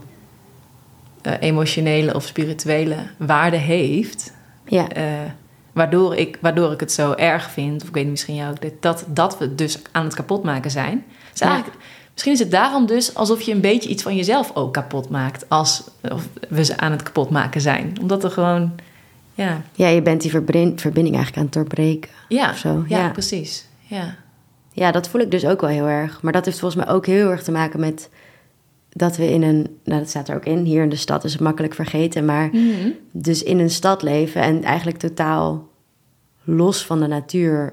eh, emotionele of spirituele waarde heeft. Ja. eh, waardoor, ik, waardoor ik het zo erg vind, of ik weet misschien jou ook, dat- dat, we dus aan het kapotmaken zijn. Dus Ja. misschien is het daarom dus alsof je een beetje iets van jezelf ook kapot maakt, als of we ze aan het kapotmaken zijn. Omdat er gewoon, ja, ja, je bent die verbinding eigenlijk aan het doorbreken. ja, Of zo, ja, ja. precies. Ja. Ja, dat voel ik dus ook wel heel erg. Maar dat heeft volgens mij ook heel erg te maken met dat we in een... Nou, dat staat er ook in. Hier in de stad is het makkelijk vergeten. Maar Mhm. dus in een stad leven en eigenlijk totaal los van de natuur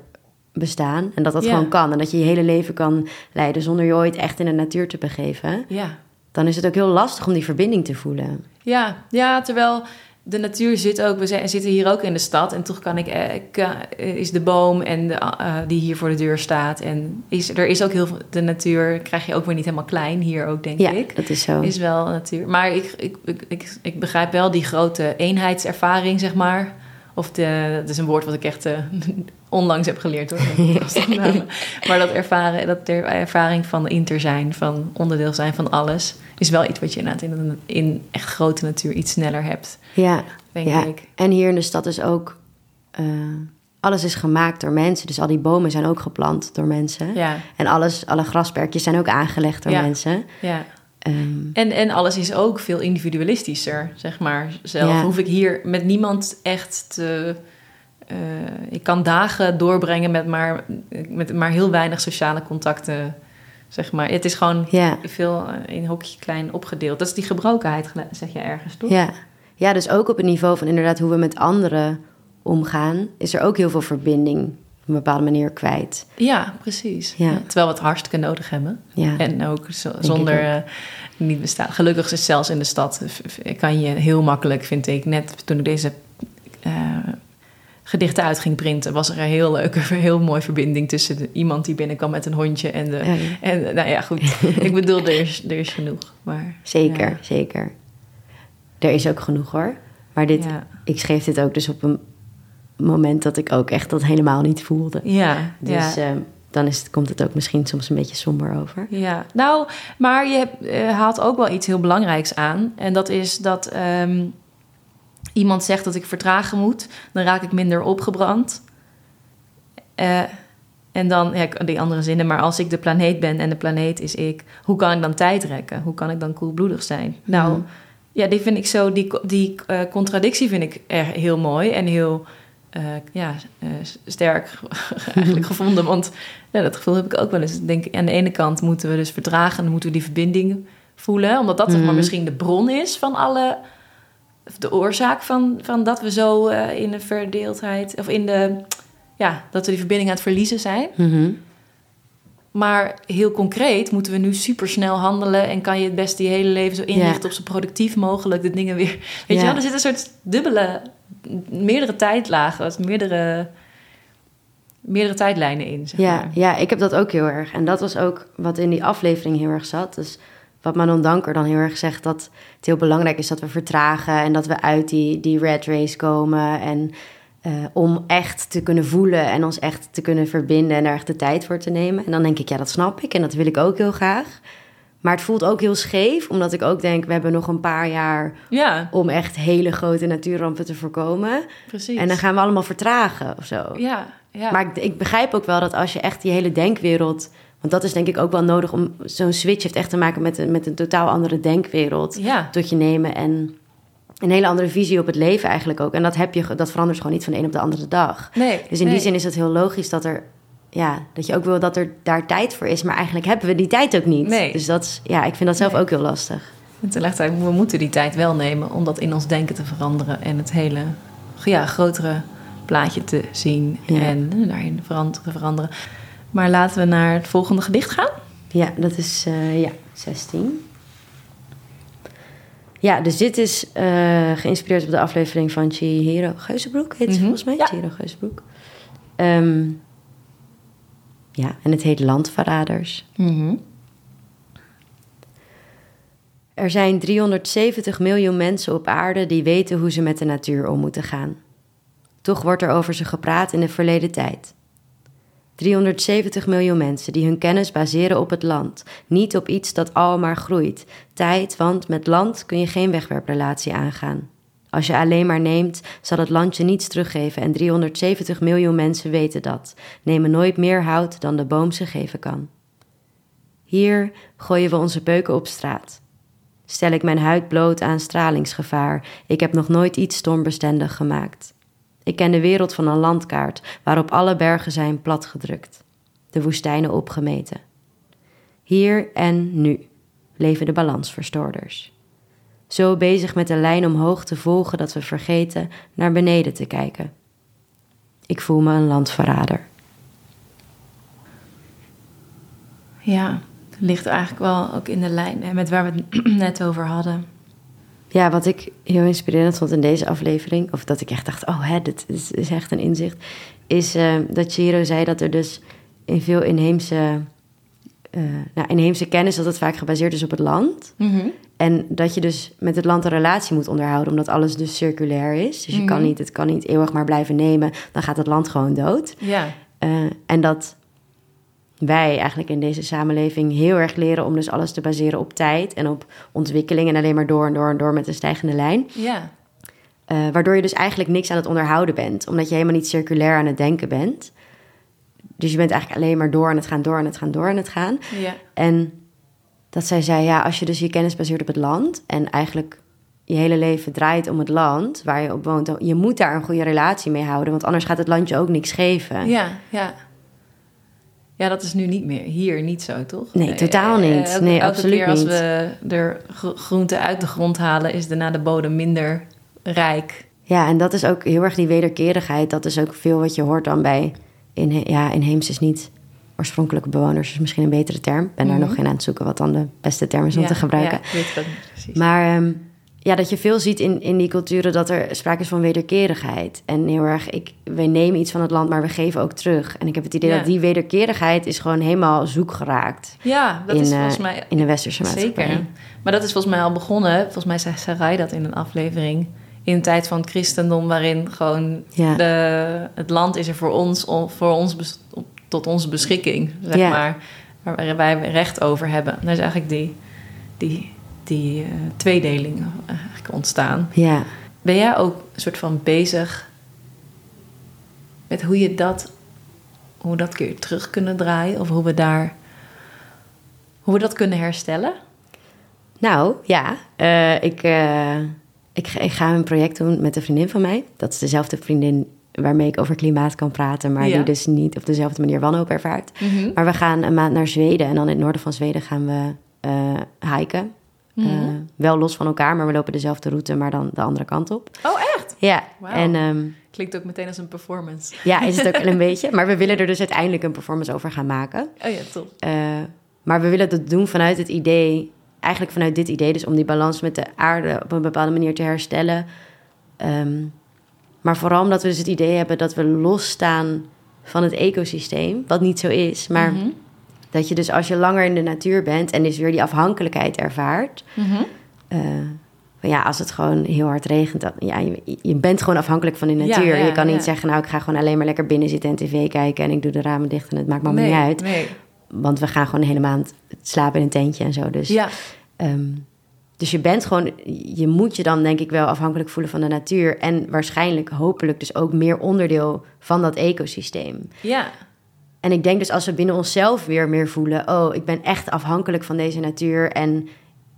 bestaan. En dat dat Ja. gewoon kan. En dat je je hele leven kan leiden zonder je ooit echt in de natuur te begeven. Ja. Dan is het ook heel lastig om die verbinding te voelen. Ja, ja, terwijl de natuur zit ook, we zijn- zitten hier ook in de stad en toch kan ik, eh, eh, is de boom en de, eh, die hier voor de deur staat en is, er is ook heel veel, de natuur krijg je ook weer niet helemaal klein hier ook denk Ja, ik. dat is zo. Is wel natuur. Maar ik, ik, ik, ik, begrijp wel die grote eenheidservaring, zeg maar. Of de, dat is een woord wat ik echt [laughs] onlangs heb geleerd hoor. [laughs] maar dat ervaren, dat de ervaring van inter zijn, van onderdeel zijn van alles, is wel iets wat je inderdaad in, een- in echt grote natuur iets sneller hebt, Ja, denk ja. ik. En hier in de stad is ook... eh, alles is gemaakt door mensen. Dus al die bomen zijn ook geplant door mensen. Ja, En alles, alle grasperkjes zijn ook aangelegd door Ja. mensen. ja. Ehm, En, en alles is ook veel individualistischer, zeg maar. Zelf Ja. hoef ik hier met niemand echt te... eh, ik kan dagen doorbrengen met maar, met maar heel weinig sociale contacten, zeg maar. Het is gewoon ja, veel eh, in hokje klein opgedeeld. Dat is die gebrokenheid, zeg je ergens, toch? ja. ja, dus ook op het niveau van inderdaad hoe we met anderen omgaan... is er ook heel veel verbinding op een bepaalde manier kwijt. Ja, precies. Ja. Ja, terwijl we het hartstikke nodig hebben. Ja, En ook zonder eh, niet bestaan. Gelukkig is zelfs in de stad, v- kan je heel makkelijk, vind ik. Net toen ik deze eh, gedichten uit ging printen, was er een heel leuke, [laughs] heel mooie verbinding tussen de, iemand die binnenkwam met een hondje en de. Ja, ja. En nou ja, goed. ik bedoel, er is, er is genoeg. Maar, zeker, Ja. zeker. Er is ook genoeg hoor. Maar dit, ik schreef dit ook dus op een moment dat ik ook echt dat helemaal niet voelde. Ja, Dus ehm, dan is het, komt het ook misschien soms een beetje somber over. Ja, nou, maar je eh, haalt ook wel iets heel belangrijks aan. En dat is dat ehm, iemand zegt dat ik vertragen moet, dan raak ik minder opgebrand. Eh, en dan, ja, die andere zinnen, maar als ik de planeet ben en de planeet is ik, hoe kan ik dan tijd rekken? Hoe kan ik dan koelbloedig zijn? Nou, Mhm. ja, die vind ik zo, die, die eh, contradictie vind ik er heel mooi en heel eh, ja, sterk [laughs] eigenlijk gevonden. Want ja, dat gevoel heb ik ook wel eens. Ik denk, aan de ene kant moeten we dus verdragen, dan moeten we die verbinding voelen, omdat dat zeg maar Mhm. misschien de bron is van alle, de oorzaak van, van dat we zo eh, in de verdeeldheid, of in de, ja, dat we die verbinding aan het verliezen zijn. Mhm. Maar heel concreet moeten we nu supersnel handelen en kan je het beste je hele leven zo inrichten Ja. op zo productief mogelijk de dingen weer. Weet Ja. je wel, er zit een soort dubbele, meerdere tijdlagen, meerdere, meerdere tijdlijnen in. Zeg Ja, maar. ja, ik heb dat ook heel erg. En dat was ook wat in die aflevering heel erg zat. Dus wat Manon Danker dan heel erg zegt... dat het heel belangrijk is dat we vertragen... en dat we uit die, die red race komen... en eh, om echt te kunnen voelen en ons echt te kunnen verbinden... en daar echt de tijd voor te nemen. En dan denk ik, ja, dat snap ik en dat wil ik ook heel graag. Maar het voelt ook heel scheef... omdat ik ook denk, we hebben nog een paar jaar... ja, om echt hele grote natuurrampen te voorkomen. precies. En dan gaan we allemaal vertragen of zo. Ja, ja. Maar ik, ik begrijp ook wel dat als je echt die hele denkwereld... want dat is denk ik ook wel nodig om... zo'n switch heeft echt te maken met een, met een totaal andere denkwereld... ja, tot je nemen en een hele andere visie op het leven eigenlijk ook. En dat, heb je, dat verandert gewoon niet van de een op de andere dag. nee. Dus in nee. die zin is het heel logisch dat er... Ja, dat je ook wil dat er daar tijd voor is. Maar eigenlijk hebben we die tijd ook niet. Nee. Dus dat is, ja, ik vind dat zelf Nee. ook heel lastig. En tegelijkertijd, we moeten die tijd wel nemen om dat in ons denken te veranderen en het hele ja, grotere plaatje te zien Ja. en daarin veran- te veranderen. Maar laten we naar het volgende gedicht gaan. Ja, dat is eh, ja, 16. Ja, dus dit is eh, geïnspireerd op de aflevering van Chihiro Geuzenbroek, heet ze Mhm, volgens mij? ja. Chihiro Geuzenbroek. Ehm, ja, en het heet Landverraders. Er zijn 370 miljoen mensen op aarde die weten hoe ze met de natuur om moeten gaan. Toch wordt er over ze gepraat in de verleden tijd. 370 miljoen mensen die hun kennis baseren op het land, niet op iets dat al maar groeit. Tijd, want met land kun je geen wegwerprelatie aangaan. Als je alleen maar neemt, zal het land je niets teruggeven en 370 miljoen mensen weten dat. Nemen nooit meer hout dan de boom ze geven kan. Hier gooien we onze beuken op straat. Stel ik mijn huid bloot aan stralingsgevaar, ik heb nog nooit iets stormbestendig gemaakt. Ik ken de wereld van een landkaart waarop alle bergen zijn platgedrukt, de woestijnen opgemeten. Hier en nu leven de balansverstoorders. Zo bezig met de lijn omhoog te volgen dat we vergeten naar beneden te kijken. ik voel me een landverrader. Ja, ligt eigenlijk wel ook in de lijn met waar we het [clears throat] net over hadden. Ja, wat ik heel inspirerend vond in deze aflevering, of dat ik echt dacht, oh hè, dit is, is echt een inzicht, is eh, dat Chiro zei dat er dus in veel inheemse, eh, nou, inheemse kennis, dat het vaak gebaseerd is op het land. En dat je dus met het land een relatie moet onderhouden, omdat alles dus circulair is. Dus je kan Mhm. niet, het kan niet eeuwig maar blijven nemen, dan gaat het land gewoon dood. Ja, Eh, en dat wij eigenlijk in deze samenleving heel erg leren om dus alles te baseren op tijd en op ontwikkeling en alleen maar door en door en door met een stijgende lijn. ja, Eh, waardoor je dus eigenlijk niks aan het onderhouden bent, omdat je helemaal niet circulair aan het denken bent. Dus je bent eigenlijk alleen maar door aan het gaan, door aan het gaan, door aan het gaan. ja. En dat zij zei, ja, als je dus je kennis baseert op het land en eigenlijk je hele leven draait om het land waar je op woont, je moet daar een goede relatie mee houden, want anders gaat het land je ook niks geven. Ja, ja. Ja, dat is nu niet meer. Hier niet zo, toch? Nee, totaal Eh, niet. elke- Nee, elke absoluut keer als niet. we er gro- groenten uit de grond halen, is daarna de bodem minder rijk. Ja, en dat is ook heel erg die wederkerigheid. Dat is ook veel wat je hoort dan bij... In, ja, inheems is niet oorspronkelijke bewoners. is misschien een betere term. Ik ben daar Mhm. nog in aan het zoeken wat dan de beste term is om Ja, te gebruiken. Ja, ik weet het ook niet precies. Maar ehm, ja, dat je veel ziet in, in die culturen dat er sprake is van wederkerigheid. En heel erg, ik, wij nemen iets van het land, maar we geven ook terug. En ik heb het idee Ja. dat die wederkerigheid is gewoon helemaal zoek geraakt ja, dat in, is eh, volgens mij in de westerse maatschappij. zeker. Maar dat is volgens mij al begonnen. Volgens mij zei Sarai dat in een aflevering. In een tijd van het christendom, waarin gewoon Ja. de, het land is er voor ons, voor ons tot onze beschikking, zeg Ja. maar. Waar wij recht over hebben. Daar is eigenlijk die, die, die eh, tweedeling eigenlijk ontstaan. Ja. Ben jij ook een soort van bezig met hoe je dat, hoe dat keer terug kunnen draaien? Of hoe we daar, hoe we dat kunnen herstellen? Nou, ja. Eh, ik, eh, ik, ga- ik ga een project doen met een vriendin van mij. Dat is dezelfde vriendin waarmee ik over klimaat kan praten... maar Ja. die dus niet op dezelfde manier wanhoop ervaart. Mhm. Maar we gaan een maand naar Zweden... en dan in het noorden van Zweden gaan we eh hiken. Mhm. Eh, wel los van elkaar, maar we lopen dezelfde route... maar dan de andere kant op. Oh, echt? Ja, en ehm, Klinkt ook meteen als een performance. ja, is het ook een [laughs] beetje. Maar we willen er dus uiteindelijk een performance over gaan maken. Oh ja, top. Eh, maar we willen dat doen vanuit het idee, eigenlijk vanuit dit idee, dus om die balans met de aarde op een bepaalde manier te herstellen. Ehm, maar vooral omdat we dus het idee hebben dat we losstaan van het ecosysteem, wat niet zo is. Maar Mhm. Dat je dus als je langer in de natuur bent en dus weer die afhankelijkheid ervaart. Van ja, als het gewoon heel hard regent, dan, ja, je, je bent gewoon afhankelijk van Ja, natuur. ja, je kan niet ja. zeggen, nou, ik ga gewoon alleen maar lekker binnen zitten en tv kijken en ik doe de ramen dicht en het maakt me nee, niet uit. Nee. Want we gaan gewoon de hele maand slapen in een tentje en zo. Dus, Ja, ehm, dus je bent gewoon, je moet je dan denk ik wel afhankelijk voelen van de natuur. En waarschijnlijk, hopelijk, dus ook meer onderdeel van dat ecosysteem. ja. En ik denk dus als we binnen onszelf weer meer voelen: oh, ik ben echt afhankelijk van deze natuur. En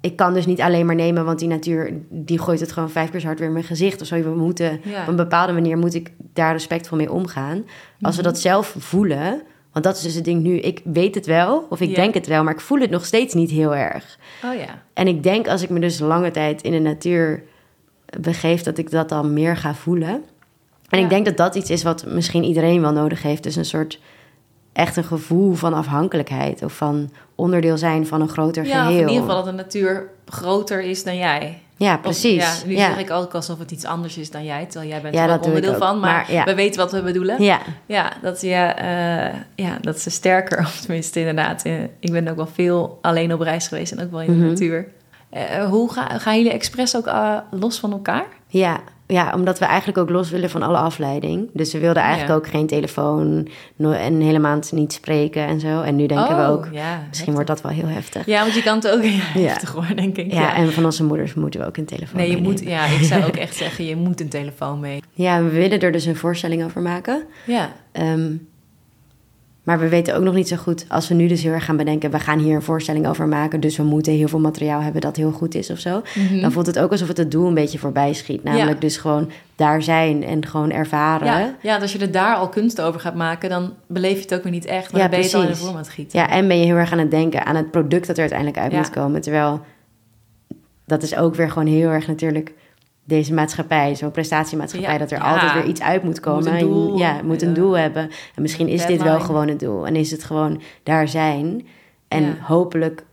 ik kan dus niet alleen maar nemen, want die natuur die gooit het gewoon vijf keer zo hard weer in mijn gezicht. Of zo. We moeten Ja. op een bepaalde manier moet ik daar respectvol mee omgaan. Als we Mhm. dat zelf voelen, want dat is dus het ding nu. Ik weet het wel, of ik Ja. denk het wel, maar ik voel het nog steeds niet heel erg. Oh ja. En ik denk als ik me dus lange tijd in de natuur begeef, dat ik dat dan meer ga voelen. En Ja. ik denk dat dat iets is wat misschien iedereen wel nodig heeft. Dus een soort echt een gevoel van afhankelijkheid of van onderdeel zijn van een groter Ja, geheel. in ieder geval dat de natuur groter is dan jij. Ja, Of- precies. ja, nu ja. zeg ik ook alsof het iets anders is dan jij, terwijl jij bent Ja, er ook onderdeel van. Maar, Maar ja. we weten wat we bedoelen. ja. Ja, dat, je, eh, ja, dat ze sterker, [laughs] of tenminste inderdaad. eh, ik ben ook wel veel alleen op reis geweest en ook wel in de Mhm. natuur. Eh, hoe ga, gaan jullie expres ook los van elkaar? Ja, ja, omdat we eigenlijk ook los willen van alle afleiding. Dus we wilden eigenlijk Ja. ook geen telefoon no- en hele maand niet spreken en zo. En nu denken we Oh, ook, ja, misschien wordt dat wel heel heftig. Ja, want je kan het ook ja, heftig worden, denk ik. Ja, en van onze moeders moeten we ook een telefoon Nee, je moet, ja, ik zou ook [laughs] echt zeggen, je moet een telefoon mee. Ja, we willen er dus een voorstelling over maken. Ja, Ehm, maar we weten ook nog niet zo goed, als we nu dus heel erg gaan bedenken, we gaan hier een voorstelling over maken, dus we moeten heel veel materiaal hebben dat heel goed is of zo. Mhm. Dan voelt het ook alsof het het doel een beetje voorbij schiet. Namelijk Ja. dus gewoon daar zijn en gewoon ervaren. ja, Ja, ja, als je er daar al kunst over gaat maken, dan beleef je het ook weer niet echt. Maar Ja, ben je al in de vorm gieten. en ben je heel erg aan het denken aan het product dat er uiteindelijk uit Ja. moet komen. Terwijl dat is ook weer gewoon heel erg natuurlijk deze maatschappij, zo'n prestatiemaatschappij, Ja. dat er Ja. altijd weer iets uit moet komen. een doel. En, ja, moet een Ja. doel hebben. En misschien is dit wel gewoon het doel. En is het gewoon daar zijn. En Ja. hopelijk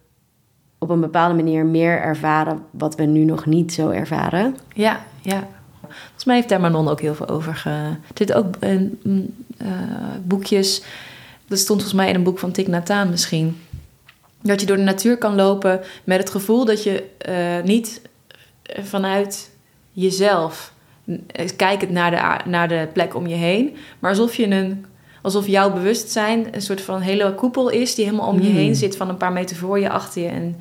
op een bepaalde manier meer ervaren wat we nu nog niet zo ervaren. Ja, ja. Volgens mij heeft daar Manon ook heel veel over ge... Er zitten ook eh, mm, eh, boekjes... Dat stond volgens mij in een boek van Thich Nhat Hanh misschien. Dat je door de natuur kan lopen met het gevoel dat je eh, niet vanuit jezelf... eh, kijkend naar de, naar de plek om je heen... maar alsof je een... Alsof jouw bewustzijn een soort van hele koepel is... die helemaal om je Hmm. heen zit... van een paar meter voor je, achter je en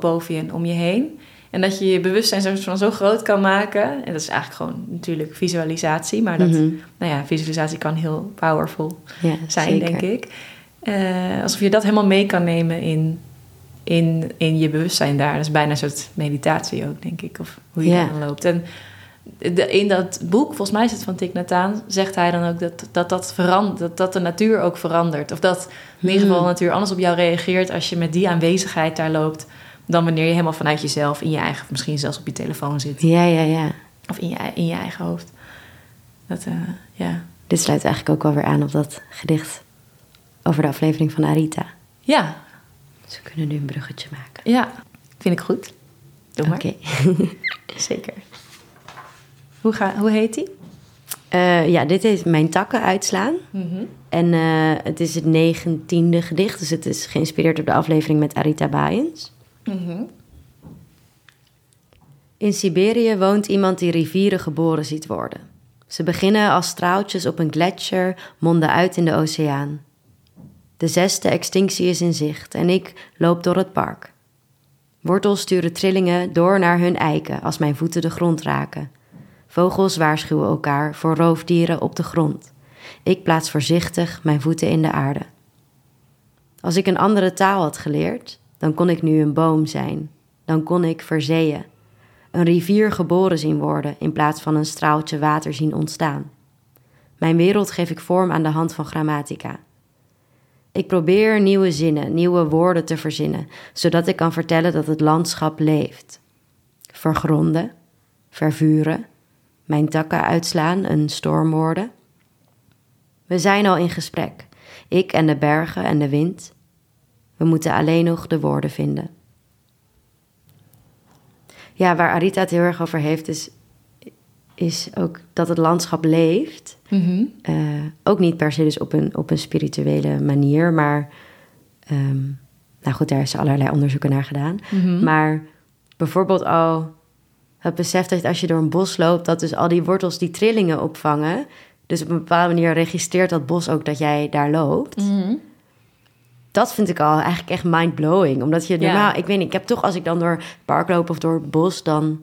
boven je en om je heen. En dat je je bewustzijn zo, van zo groot kan maken. En dat is eigenlijk gewoon natuurlijk visualisatie. Maar dat, Mhm. nou ja, visualisatie kan heel powerful Ja, zijn, zeker. denk ik. Eh, alsof je dat helemaal mee kan nemen in, in, in je bewustzijn daar. Dat is bijna een soort meditatie ook, denk ik. Of hoe je dan loopt. En de, in dat boek, volgens mij is het van Thich Nhat Hanh... zegt hij dan ook dat, dat, dat, dat, dat de natuur ook verandert. Of dat in ieder geval de natuur anders op jou reageert... als je met die aanwezigheid daar loopt... dan wanneer je helemaal vanuit jezelf in je eigen... misschien zelfs op je telefoon zit. Ja, ja, ja. Of in je, in je eigen hoofd. Dat, eh, ja. Dit sluit eigenlijk ook wel weer aan op dat gedicht over de aflevering van Arita. Ja, Dus we kunnen nu een bruggetje maken. ja, vind ik goed. Doe maar. Oké. [laughs] Zeker. Hoe, ga, hoe heet die? Eh, ja, dit is Mijn takken uitslaan. En eh, het is het negentiende gedicht, dus het is geïnspireerd op de aflevering met Arita Bayens. In Siberië woont iemand die rivieren geboren ziet worden. Ze beginnen als straaltjes op een gletsjer, monden uit in de oceaan. De zesde extinctie is in zicht en ik loop door het park. Wortels sturen trillingen door naar hun eiken als mijn voeten de grond raken. Vogels waarschuwen elkaar voor roofdieren op de grond. Ik plaats voorzichtig mijn voeten in de aarde. Als ik een andere taal had geleerd, dan kon ik nu een boom zijn. Dan kon ik verzeeën. Een rivier geboren zien worden in plaats van een straaltje water zien ontstaan. Mijn wereld geef ik vorm aan de hand van grammatica. Ik probeer nieuwe zinnen, nieuwe woorden te verzinnen, zodat ik kan vertellen dat het landschap leeft. Vergronden, vervuren, mijn takken uitslaan, een storm worden. We zijn al in gesprek, ik en de bergen en de wind. We moeten alleen nog de woorden vinden. Ja, waar Arita het heel erg over heeft, is, is ook dat het landschap leeft. Eh, ook niet per se dus op een, op een spirituele manier, maar... ehm, nou goed, daar is allerlei onderzoeken naar gedaan. Maar bijvoorbeeld al het besef dat als je door een bos loopt... dat dus al die wortels die trillingen opvangen... dus op een bepaalde manier registreert dat bos ook dat jij daar loopt... Dat vind ik al eigenlijk echt mind-blowing. Omdat je Ja. normaal... Ik weet niet, ik heb toch als ik dan door het park loop of door het bos... dan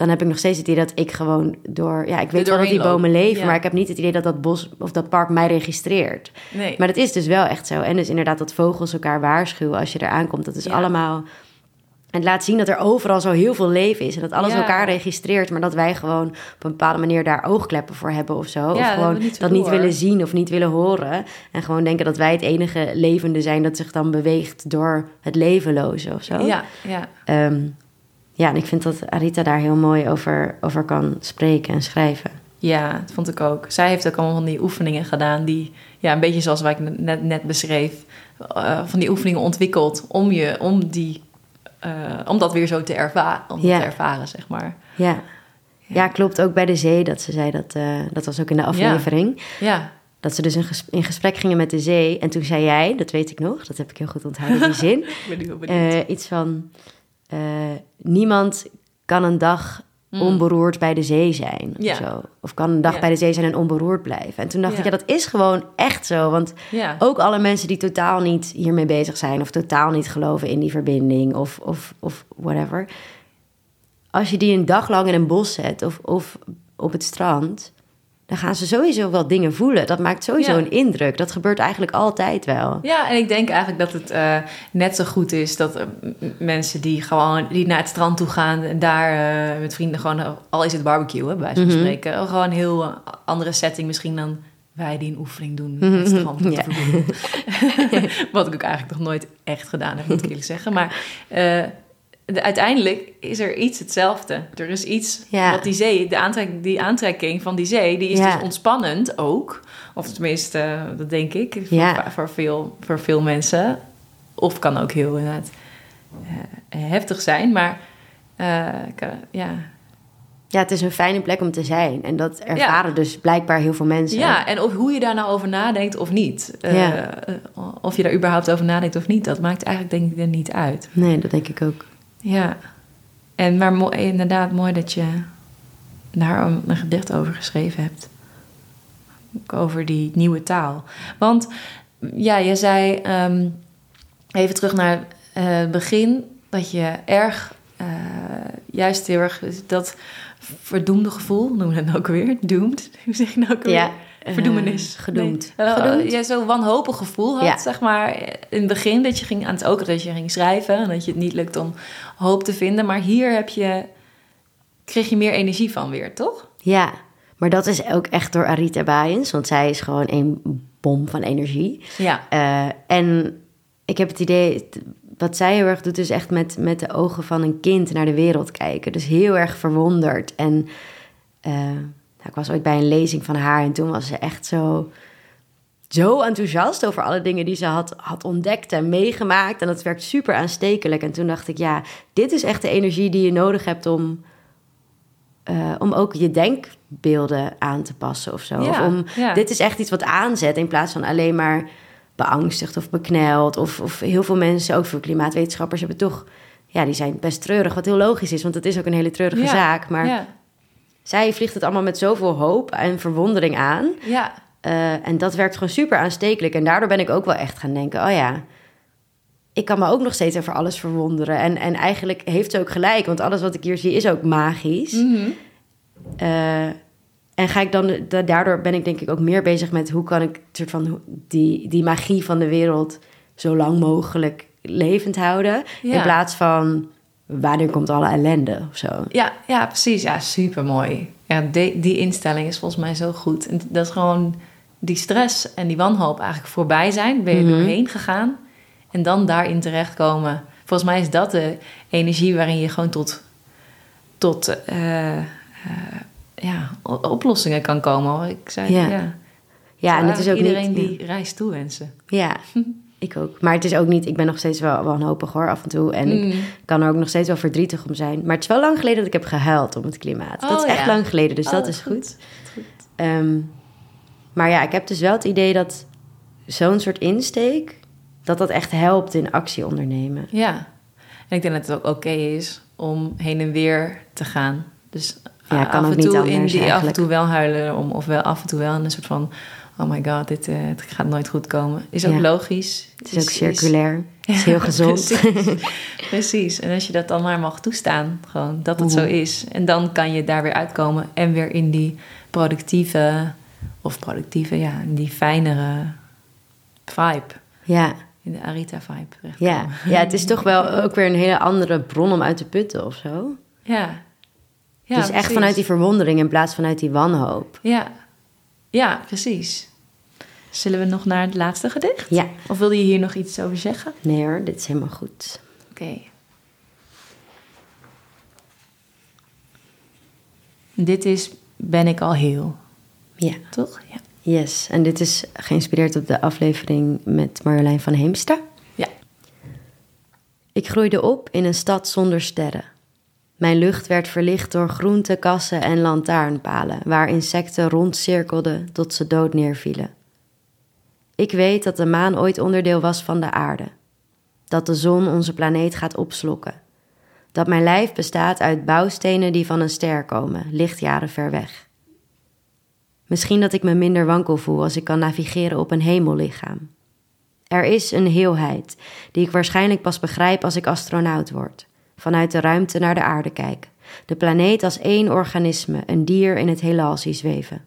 dan heb ik nog steeds het idee dat ik gewoon door... Ja, ik weet wel dat die bomen leven... Ja. maar ik heb niet het idee dat dat bos of dat park mij registreert. Nee. Maar dat is dus wel echt zo. En dus inderdaad dat vogels elkaar waarschuwen als je er aankomt. Dat is Ja. allemaal... Het laat zien dat er overal zo heel veel leven is. En dat alles Ja. elkaar registreert. Maar dat wij gewoon op een bepaalde manier daar oogkleppen voor hebben of zo. of gewoon niet dat niet willen zien of niet willen horen. En gewoon denken dat wij het enige levende zijn... dat zich dan beweegt door het levenloze of zo. Ja, ja. Ehm, ja, en ik vind dat Arita daar heel mooi over, over kan spreken en schrijven. Ja, dat vond ik ook. Zij heeft ook allemaal van die oefeningen gedaan die, ja, een beetje zoals wat ik net, net beschreef, eh, van die oefeningen ontwikkeld om je, om die, eh, om dat weer zo te ervaren, om Ja. te ervaren, zeg maar. Ja. ja, klopt. Ook bij de zee, dat ze zei dat, eh, dat was ook in de aflevering. Ja, Dat ze dus in, ges- in gesprek gingen met de zee. En toen zei jij, dat weet ik nog, dat heb ik heel goed onthouden, die zin. [laughs] ik ben heel benieuwd. iets van, eh, niemand kan een dag Mm. onberoerd bij de zee zijn. Of, zo. of kan een dag Ja. bij de zee zijn en onberoerd blijven. En toen dacht Ja. ik, ja, dat is gewoon echt zo. Want ook alle mensen die totaal niet hiermee bezig zijn... of totaal niet geloven in die verbinding of, of, of whatever... als je die een dag lang in een bos zet of, of op het strand... dan gaan ze sowieso wel dingen voelen. Dat maakt sowieso Ja. een indruk. Dat gebeurt eigenlijk altijd wel. Ja, en ik denk eigenlijk dat het eh, net zo goed is dat eh, mensen die gewoon die naar het strand toe gaan en daar eh, met vrienden gewoon, al is het barbecue, hè, bij van Mhm. spreken, gewoon een heel andere setting misschien dan wij die een oefening doen met het strand. om te Ja. [laughs] Wat ik ook eigenlijk nog nooit echt gedaan heb, moet ik eerlijk zeggen. Maar uiteindelijk is er iets hetzelfde. Er is iets Ja. wat die zee, de aantrek, die aantrekking van die zee, die is Ja. dus ontspannend ook. Of tenminste, eh, dat denk ik, voor, Ja. voor, veel, voor veel mensen. Of kan ook heel inderdaad eh, heftig zijn, maar eh, ja. Ja, het is een fijne plek om te zijn. En dat ervaren dus blijkbaar heel veel mensen. ja, en of, hoe je daar nou over nadenkt of niet. Of je daar überhaupt over nadenkt of niet, dat maakt eigenlijk denk ik er niet uit. Nee, dat denk ik ook. Ja, en maar inderdaad mooi dat je daar een, gedicht over geschreven hebt. Ook over die nieuwe taal. Want ja, je zei ehm, even terug naar het begin dat je erg, eh, juist heel erg dat verdoemde gevoel, noem [laughs] je dat ook weer? Doomed? Hoe zeg je nou ook weer? Ja, eh, Verdoemenis. gedoemd. Nee. Eh, Gedoemd. Ja, zo'n wanhopig gevoel had, Ja. zeg maar, in het begin. Dat je ging aan het ook dat je ging schrijven. En dat je het niet lukt om hoop te vinden. Maar hier heb je, kreeg je meer energie van weer, toch? Ja, maar dat is ook echt door Arita Baaiens. Want zij is gewoon een bom van energie. Ja. Eh, en ik heb het idee, wat zij heel erg doet, is echt met, met de ogen van een kind naar de wereld kijken. Dus heel erg verwonderd. En nou, ik was ooit bij een lezing van haar en toen was ze echt zo, zo enthousiast over alle dingen die ze had, had ontdekt en meegemaakt. En dat werkt super aanstekelijk. En toen dacht ik, ja, dit is echt de energie die je nodig hebt om, eh, om ook je denkbeelden aan te passen of zo. Ja, of om, ja. Dit is echt iets wat aanzet in plaats van alleen maar beangstigd of bekneld. Of, of heel veel mensen, ook veel klimaatwetenschappers, hebben toch... Ja, die zijn best treurig, wat heel logisch is, want het is ook een hele treurige Ja, zaak. Maar Ja. Zij vliegt het allemaal met zoveel hoop en verwondering aan. Ja. Eh, en dat werkt gewoon super aanstekelijk. En daardoor ben ik ook wel echt gaan denken: oh ja, ik kan me ook nog steeds over alles verwonderen. En, en eigenlijk heeft ze ook gelijk, want alles wat ik hier zie is ook magisch. Mhm. Eh, en ga ik dan, da- daardoor ben ik denk ik ook meer bezig met hoe kan ik soort van die, die magie van de wereld zo lang mogelijk levend houden. Ja. In plaats van wanneer komt alle ellende of zo. Ja, ja, precies. Ja, super mooi. Ja, die, die instelling is volgens mij zo goed. En dat is gewoon die stress en die wanhoop eigenlijk voorbij zijn. Ben je Mhm. doorheen gegaan. En dan daarin terechtkomen. Volgens mij is dat de energie waarin je gewoon tot, tot eh, eh, ja, oplossingen kan komen. hoor. Ik zei, Ja. ja. Ja, Ja, en het is ook iedereen niet, die reis toewensen. Ja, [laughs] ik ook. Maar het is ook niet... Ik ben nog steeds wel wanhopig hoor, af en toe. En ik Mm. kan er ook nog steeds wel verdrietig om zijn. Maar het is wel lang geleden dat ik heb gehuild om het klimaat. dat Oh, is echt ja. lang geleden, dus Oh, dat is goed. goed. Ehm, maar ja, ik heb dus wel het idee dat zo'n soort insteek... dat dat echt helpt in actie ondernemen. Ja. En ik denk dat het ook oké is om heen en weer te gaan. Dus Ja, kan af en toe in die af en toe wel huilen om, of wel af en toe wel een soort van oh my god, dit eh, het gaat nooit goed komen. Is ook Ja. logisch. Het is ook circulair. Het is heel [laughs] Ja, gezond. Precies. precies. En als je dat dan maar mag toestaan, gewoon dat het zo is. En dan kan je daar weer uitkomen en weer in die productieve, of productieve, ja, in die fijnere vibe. Ja, In de Arita-vibe. ja. ja, het is toch wel ook weer een hele andere bron om uit te putten of zo. Ja. ja dus echt precies. vanuit die verwondering in plaats vanuit die wanhoop. Ja. ja, precies. Zullen we nog naar het laatste gedicht? Ja, Of wilde je hier nog iets over zeggen? nee hoor, dit is helemaal goed. Oké. Dit is Ben ik al heel, Ja. toch? Ja. Yes, en dit is geïnspireerd op de aflevering met Marjolein van Heemstra. Ja. Ik groeide op in een stad zonder sterren. Mijn lucht werd verlicht door groentekassen en lantaarnpalen, waar insecten rondcirkelden tot ze dood neervielen. Ik weet dat de maan ooit onderdeel was van de aarde. Dat de zon onze planeet gaat opslokken. Dat mijn lijf bestaat uit bouwstenen die van een ster komen, lichtjaren ver weg. Misschien dat ik me minder wankel voel als ik kan navigeren op een hemellichaam. Er is een heelheid die ik waarschijnlijk pas begrijp als ik astronaut word. Vanuit de ruimte naar de aarde kijk. De planeet als één organisme, een dier in het heelal zie zweven.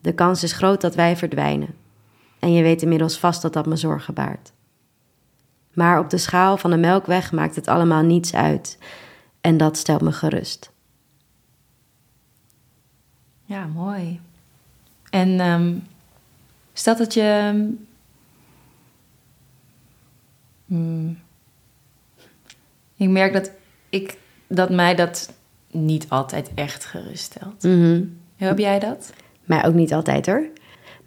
De kans is groot dat wij verdwijnen. En je weet inmiddels vast dat dat me zorgen baart. Maar op de schaal van de melkweg maakt het allemaal niets uit. En dat stelt me gerust. Ja, mooi. En ehm stel dat je. mm, Ik merk dat, ik, dat mij dat niet altijd echt geruststelt. Mhm. Heb jij dat? Mij ook niet altijd hoor.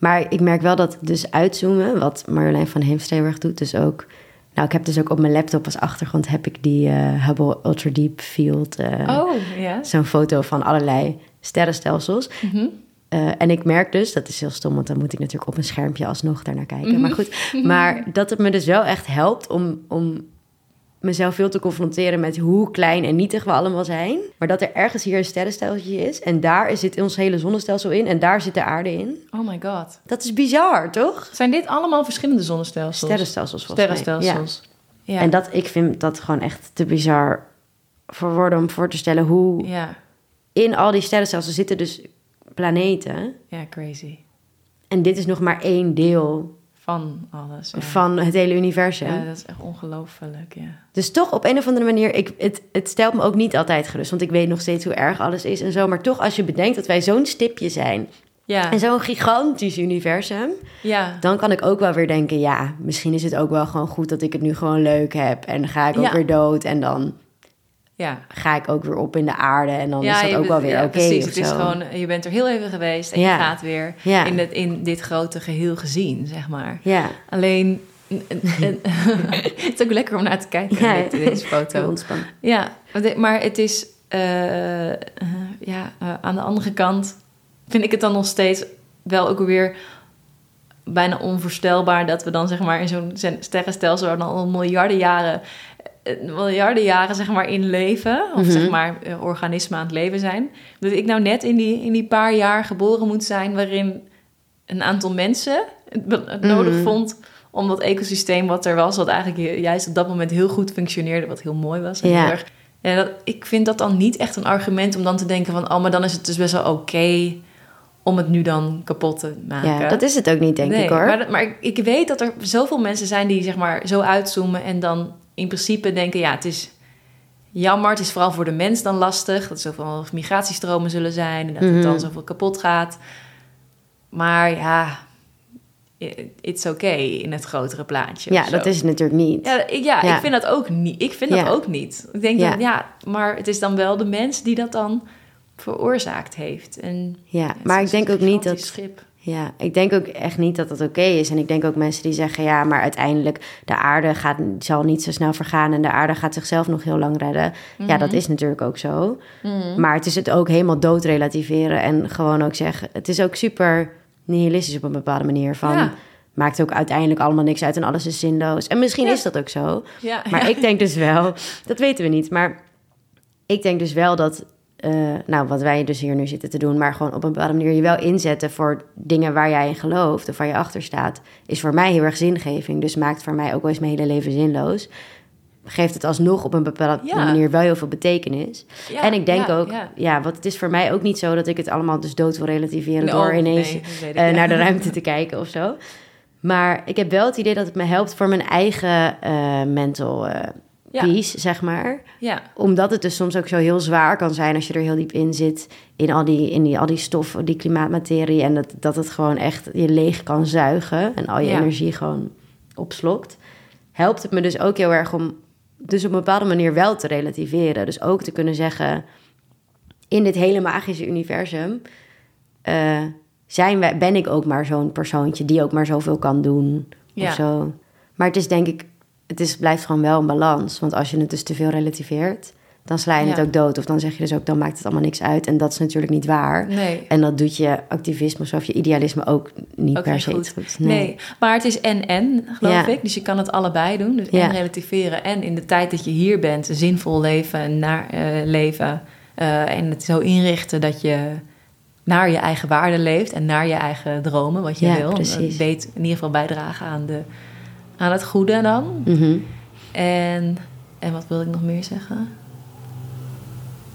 Maar ik merk wel dat dus uitzoomen, wat Marjolein van Heemsteenberg doet, dus ook... Nou, ik heb dus ook op mijn laptop als achtergrond heb ik die eh, Hubble Ultra Deep Field. eh, Oh, ja. Zo'n foto van allerlei sterrenstelsels. Mhm. Eh, en ik merk dus, dat is heel stom, want dan moet ik natuurlijk op een schermpje alsnog daarnaar kijken. Mhm. Maar goed, [laughs] maar dat het me dus wel echt helpt om, om mezelf veel te confronteren met hoe klein en nietig we allemaal zijn. Maar dat er ergens hier een sterrenstelseltje is en daar zit ons hele zonnestelsel in en daar zit de aarde in. Oh my god. Dat is bizar, toch? Zijn dit allemaal verschillende zonnestelsels? Sterrenstelsels volgens mij. Sterrenstelsels. Ja. Ja. En dat, ik vind dat gewoon echt te bizar voor woorden om voor te stellen hoe Ja. in al die sterrenstelsels zitten dus planeten. ja, crazy. En dit is nog maar één deel Van alles. Ja. van het hele universum. Ja, dat is echt ongelooflijk, ja. Dus toch op een of andere manier, ik, het, het stelt me ook niet altijd gerust. Want ik weet nog steeds hoe erg alles is en zo. Maar toch, als je bedenkt dat wij zo'n stipje zijn Ja, en zo'n gigantisch universum, ja. dan kan ik ook wel weer denken: ja, misschien is het ook wel gewoon goed dat ik het nu gewoon leuk heb. En dan ga ik ook weer dood en dan ja. ga ik ook weer op in de aarde. En dan ja, is dat ook wel weer ja, oké. precies. of Het is zo. gewoon, je bent er heel even geweest en je gaat weer in, het, in dit grote geheel gezien, zeg maar. Ja, Alleen, en- en- [laughs] het is ook lekker om naar te kijken, dit- deze [laughs] foto. ontspannen. Ja, maar het is, eh, eh, ja, eh, aan de andere kant vind ik het dan nog steeds wel ook weer bijna onvoorstelbaar dat we dan zeg maar in zo'n sterrenstelsel dan al miljarden jaren, miljarden jaren zeg maar in leven, of Mhm. zeg maar eh, organismen aan het leven zijn. Dat ik nou net in die, in die paar jaar geboren moet zijn waarin een aantal mensen het, nodig Mhm. vond om dat ecosysteem wat er was, wat eigenlijk ju- juist op dat moment heel goed functioneerde, wat heel mooi was. En Ja. heel erg, ja, dat, ik vind dat dan niet echt een argument om dan te denken van, oh, maar dan is het dus best wel oké om het nu dan kapot te maken. Ja, dat is het ook niet, denk Nee, ik hoor. Maar, maar ik, ik weet dat er zoveel mensen zijn die zeg maar zo uitzoomen en dan in principe denken, ja, het is jammer, het is vooral voor de mens dan lastig, dat er zoveel migratiestromen zullen zijn en dat Mhm. het dan zoveel kapot gaat. Maar ja, it's okay in het grotere plaatje. ja, dat is het natuurlijk niet. Ja, ik, ja, Ja. ik vind dat ook niet. Ik vind Ja. dat ook niet. Ik denk Ja. dat, ja, maar het is dan wel de mens die dat dan veroorzaakt heeft. En Ja, maar ik denk ook niet dat Schip. Ja, ik denk ook echt niet dat dat oké is. En ik denk ook mensen die zeggen... ja, maar uiteindelijk de aarde gaat, zal niet zo snel vergaan... en de aarde gaat zichzelf nog heel lang redden. Ja, Mhm. dat is natuurlijk ook zo. Maar het is het ook helemaal doodrelativeren... en gewoon ook zeggen... het is ook super nihilistisch op een bepaalde manier. Van, Ja. Maakt ook uiteindelijk allemaal niks uit en alles is zinloos. En misschien Ja. is dat ook zo. Ja, Maar ik denk dus wel... dat weten we niet, maar... ik denk dus wel dat... eh, nou, wat wij dus hier nu zitten te doen, maar gewoon op een bepaalde manier je wel inzetten voor dingen waar jij in gelooft of waar je achter staat, is voor mij heel erg zingeving. Dus maakt voor mij ook wel eens mijn hele leven zinloos. Geeft het alsnog op een bepaalde Ja. manier wel heel veel betekenis. Ja, en ik denk ja, ook, ja. want het is voor mij ook niet zo dat ik het allemaal dus dood wil relativeren door ineens nee, ik, eh, naar de [laughs] ruimte te kijken of zo. Maar ik heb wel het idee dat het me helpt voor mijn eigen mental peace, zeg maar Ja, omdat het dus soms ook zo heel zwaar kan zijn als je er heel diep in zit. In al die, in die, al die stoffen, die klimaatmaterie. En dat, dat het gewoon echt je leeg kan zuigen. En al je energie gewoon opslokt. Helpt het me dus ook heel erg om dus op een bepaalde manier wel te relativeren. Dus ook te kunnen zeggen, in dit hele magische universum... eh, zijn wij, ben ik ook maar zo'n persoontje die ook maar zoveel kan doen. Ja. Of zo. Maar het is denk ik, het is, blijft gewoon wel een balans. Want als je het dus te veel relativeert, dan sla je het ook dood. Of dan zeg je dus ook, dan maakt het allemaal niks uit. En dat is natuurlijk niet waar. nee. En dat doet je activisme of je idealisme ook niet Ook per se goed. Nee. maar het is en-en, geloof Ja. ik. Dus je kan het allebei doen. Dus Ja. en relativeren. En in de tijd dat je hier bent, zinvol leven en naar eh, leven. eh, en het zo inrichten dat je naar je eigen waarde leeft en naar je eigen dromen, wat je Ja, wil. precies. Weet in ieder geval bijdragen aan, de, aan het goede dan. Mhm. En, en wat wil ik nog meer zeggen?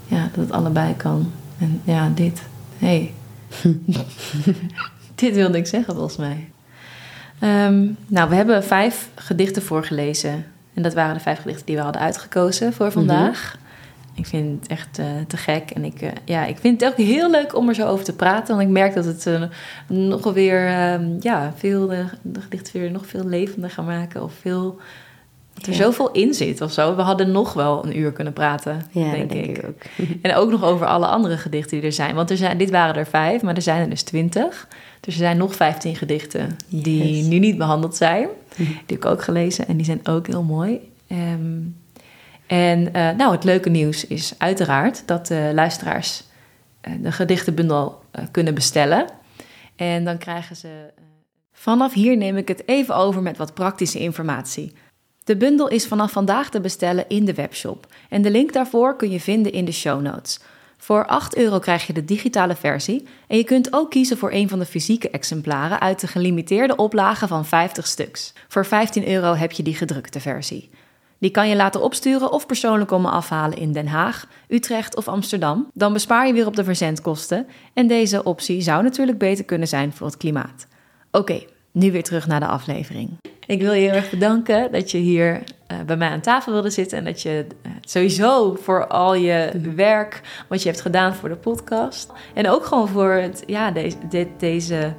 Ja, dat het allebei kan. En ja, dit. Hey. [laughs] dit wilde ik zeggen volgens mij. Ehm, nou, we hebben vijf gedichten voorgelezen. En dat waren de vijf gedichten die we hadden uitgekozen voor vandaag. Ik vind het echt eh, te gek. En ik, eh, ja, ik vind het ook heel leuk om er zo over te praten. Want ik merk dat het eh, nog weer, ehm, ja, veel, de, gedichten weer nog veel levender gaan maken. Of veel Dat er Ja. zoveel in zit of zo. We hadden nog wel een uur kunnen praten, Ja, denk, ik. ik ook. [laughs] En ook nog over alle andere gedichten die er zijn. Want er zijn, dit waren er vijf, maar er zijn er dus twintig. Dus er zijn nog vijftien gedichten die nu niet behandeld zijn. Mhm. Die heb ik ook gelezen en die zijn ook heel mooi. Ehm, en eh, nou, het leuke nieuws is uiteraard dat de luisteraars eh, de gedichtenbundel eh, kunnen bestellen. En dan krijgen ze. Vanaf hier neem ik het even over met wat praktische informatie. De bundel is vanaf vandaag te bestellen in de webshop. En de link daarvoor kun je vinden in de show notes. Voor 8 euro krijg je de digitale versie. En je kunt ook kiezen voor een van de fysieke exemplaren uit de gelimiteerde oplage van 50 stuks. Voor 15 euro heb je die gedrukte versie. Die kan je laten opsturen of persoonlijk komen afhalen in Den Haag, Utrecht of Amsterdam. Dan bespaar je weer op de verzendkosten. En deze optie zou natuurlijk beter kunnen zijn voor het klimaat. Oké, nu weer terug naar de aflevering. Ik wil je heel erg bedanken dat je hier eh, bij mij aan tafel wilde zitten. En dat je eh, sowieso voor al je werk, wat je hebt gedaan voor de podcast. En ook gewoon voor het, ja, deze, dit, deze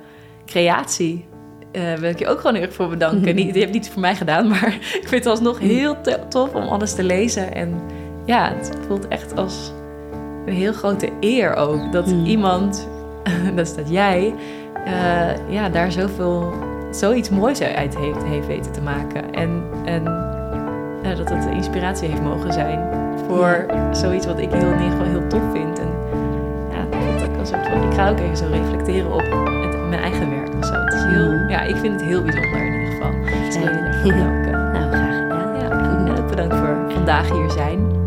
creatie. Eh, wil ik je ook gewoon heel erg voor bedanken. Je hebt niet voor mij gedaan, [laughs] maar ik vind het alsnog heel to- tof om alles te lezen. En ja, het voelt echt als een heel grote eer ook. Dat Mm. iemand, [laughs] dat is dat jij, eh, ja, daar zoveel, zoiets moois uit heeft, heeft weten te maken. En, en dat het inspiratie heeft mogen zijn voor zoiets wat ik heel, in ieder geval heel tof vind. En ja, dat ik, een soort van, ik ga ook even zo reflecteren op het, mijn eigen werk of zo ja, ik vind het heel bijzonder in ieder geval. Dus ik wil je daarvoor. Nou, graag gedaan. Ja, nou, bedankt voor vandaag hier zijn.